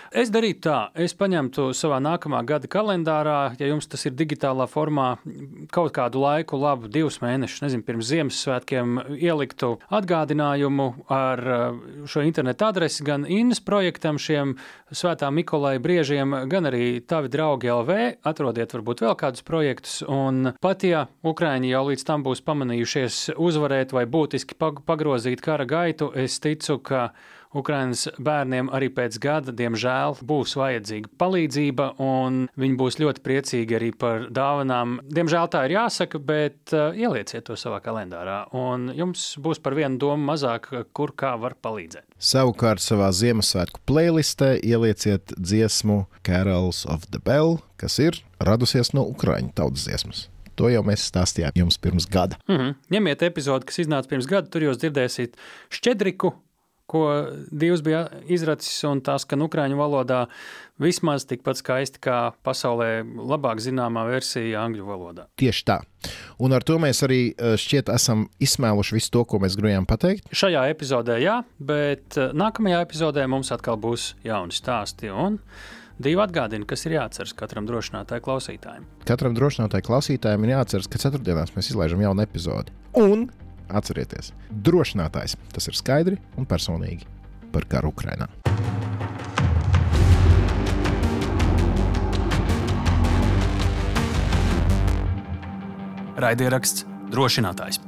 Es darītu tā, es paņemtu savā nākamā gada kalendārā, ja jums tas ir digitālā formā, kaut kādu laiku, labu divus mēnešus, nezinu, pirms Ziemassvētkiem, ieliktu atgādinājumu ar uh, šo internetu adresi gan Innas projektam, šiem Svētā Mikolai briežiem, gan arī tavi draugi LV. Atrodiet varbūt vēl kādus projektus, un pat ja Ukraiņi jau līdz tam būs pamanījušies uzvarēt vai būtiski pagrozīt kara gaitu, es ticu, ka Ukrainas bērniem arī pēc gada, diemžēl, būs vajadzīga palīdzība, un viņi būs ļoti priecīgi arī par dāvanām. Diemžēl tā ir jāsaka, bet uh, ielieciet to savā kalendārā, un jums būs par vienu domu mazāk, kur kā var palīdzēt. Savukārt savā Ziemassvētku playlistē ielieciet dziesmu Carols of the Bell, kas ir radusies no Ukraiņu tautas dziesmas. To jau mēs stāstījām jums pirms gada. Mm -hmm. Ņemiet epizodi, kas iznāca pirms gada, tur jūs dzirdēsiet šķedriku, ko Dievs bija izracis, un tās, ka ukrāņu valodā vismaz tikpat skaisti kā pasaulē labāk zināmā versija angļu valodā. Tieši tā. Un ar to mēs arī eh, šķiet esam izsmēluši visu to, ko mēs gribējām pateikt. Šajā epizodē jā, bet eh, nākamajā epizodē mums atkal būs jauni stāsti. Un Divi atgādina, kas ir jāatceras katram drošinātāju klausītājam. Katram drošinātāju klausītājam ir jāatceras, ka ceturtdienās mēs izlaižam jaunu epizodi. Un atcerieties, drošinātājs tas ir skaidri un personīgi par karu Ukrajinā. Raidieraksts drošinātājs.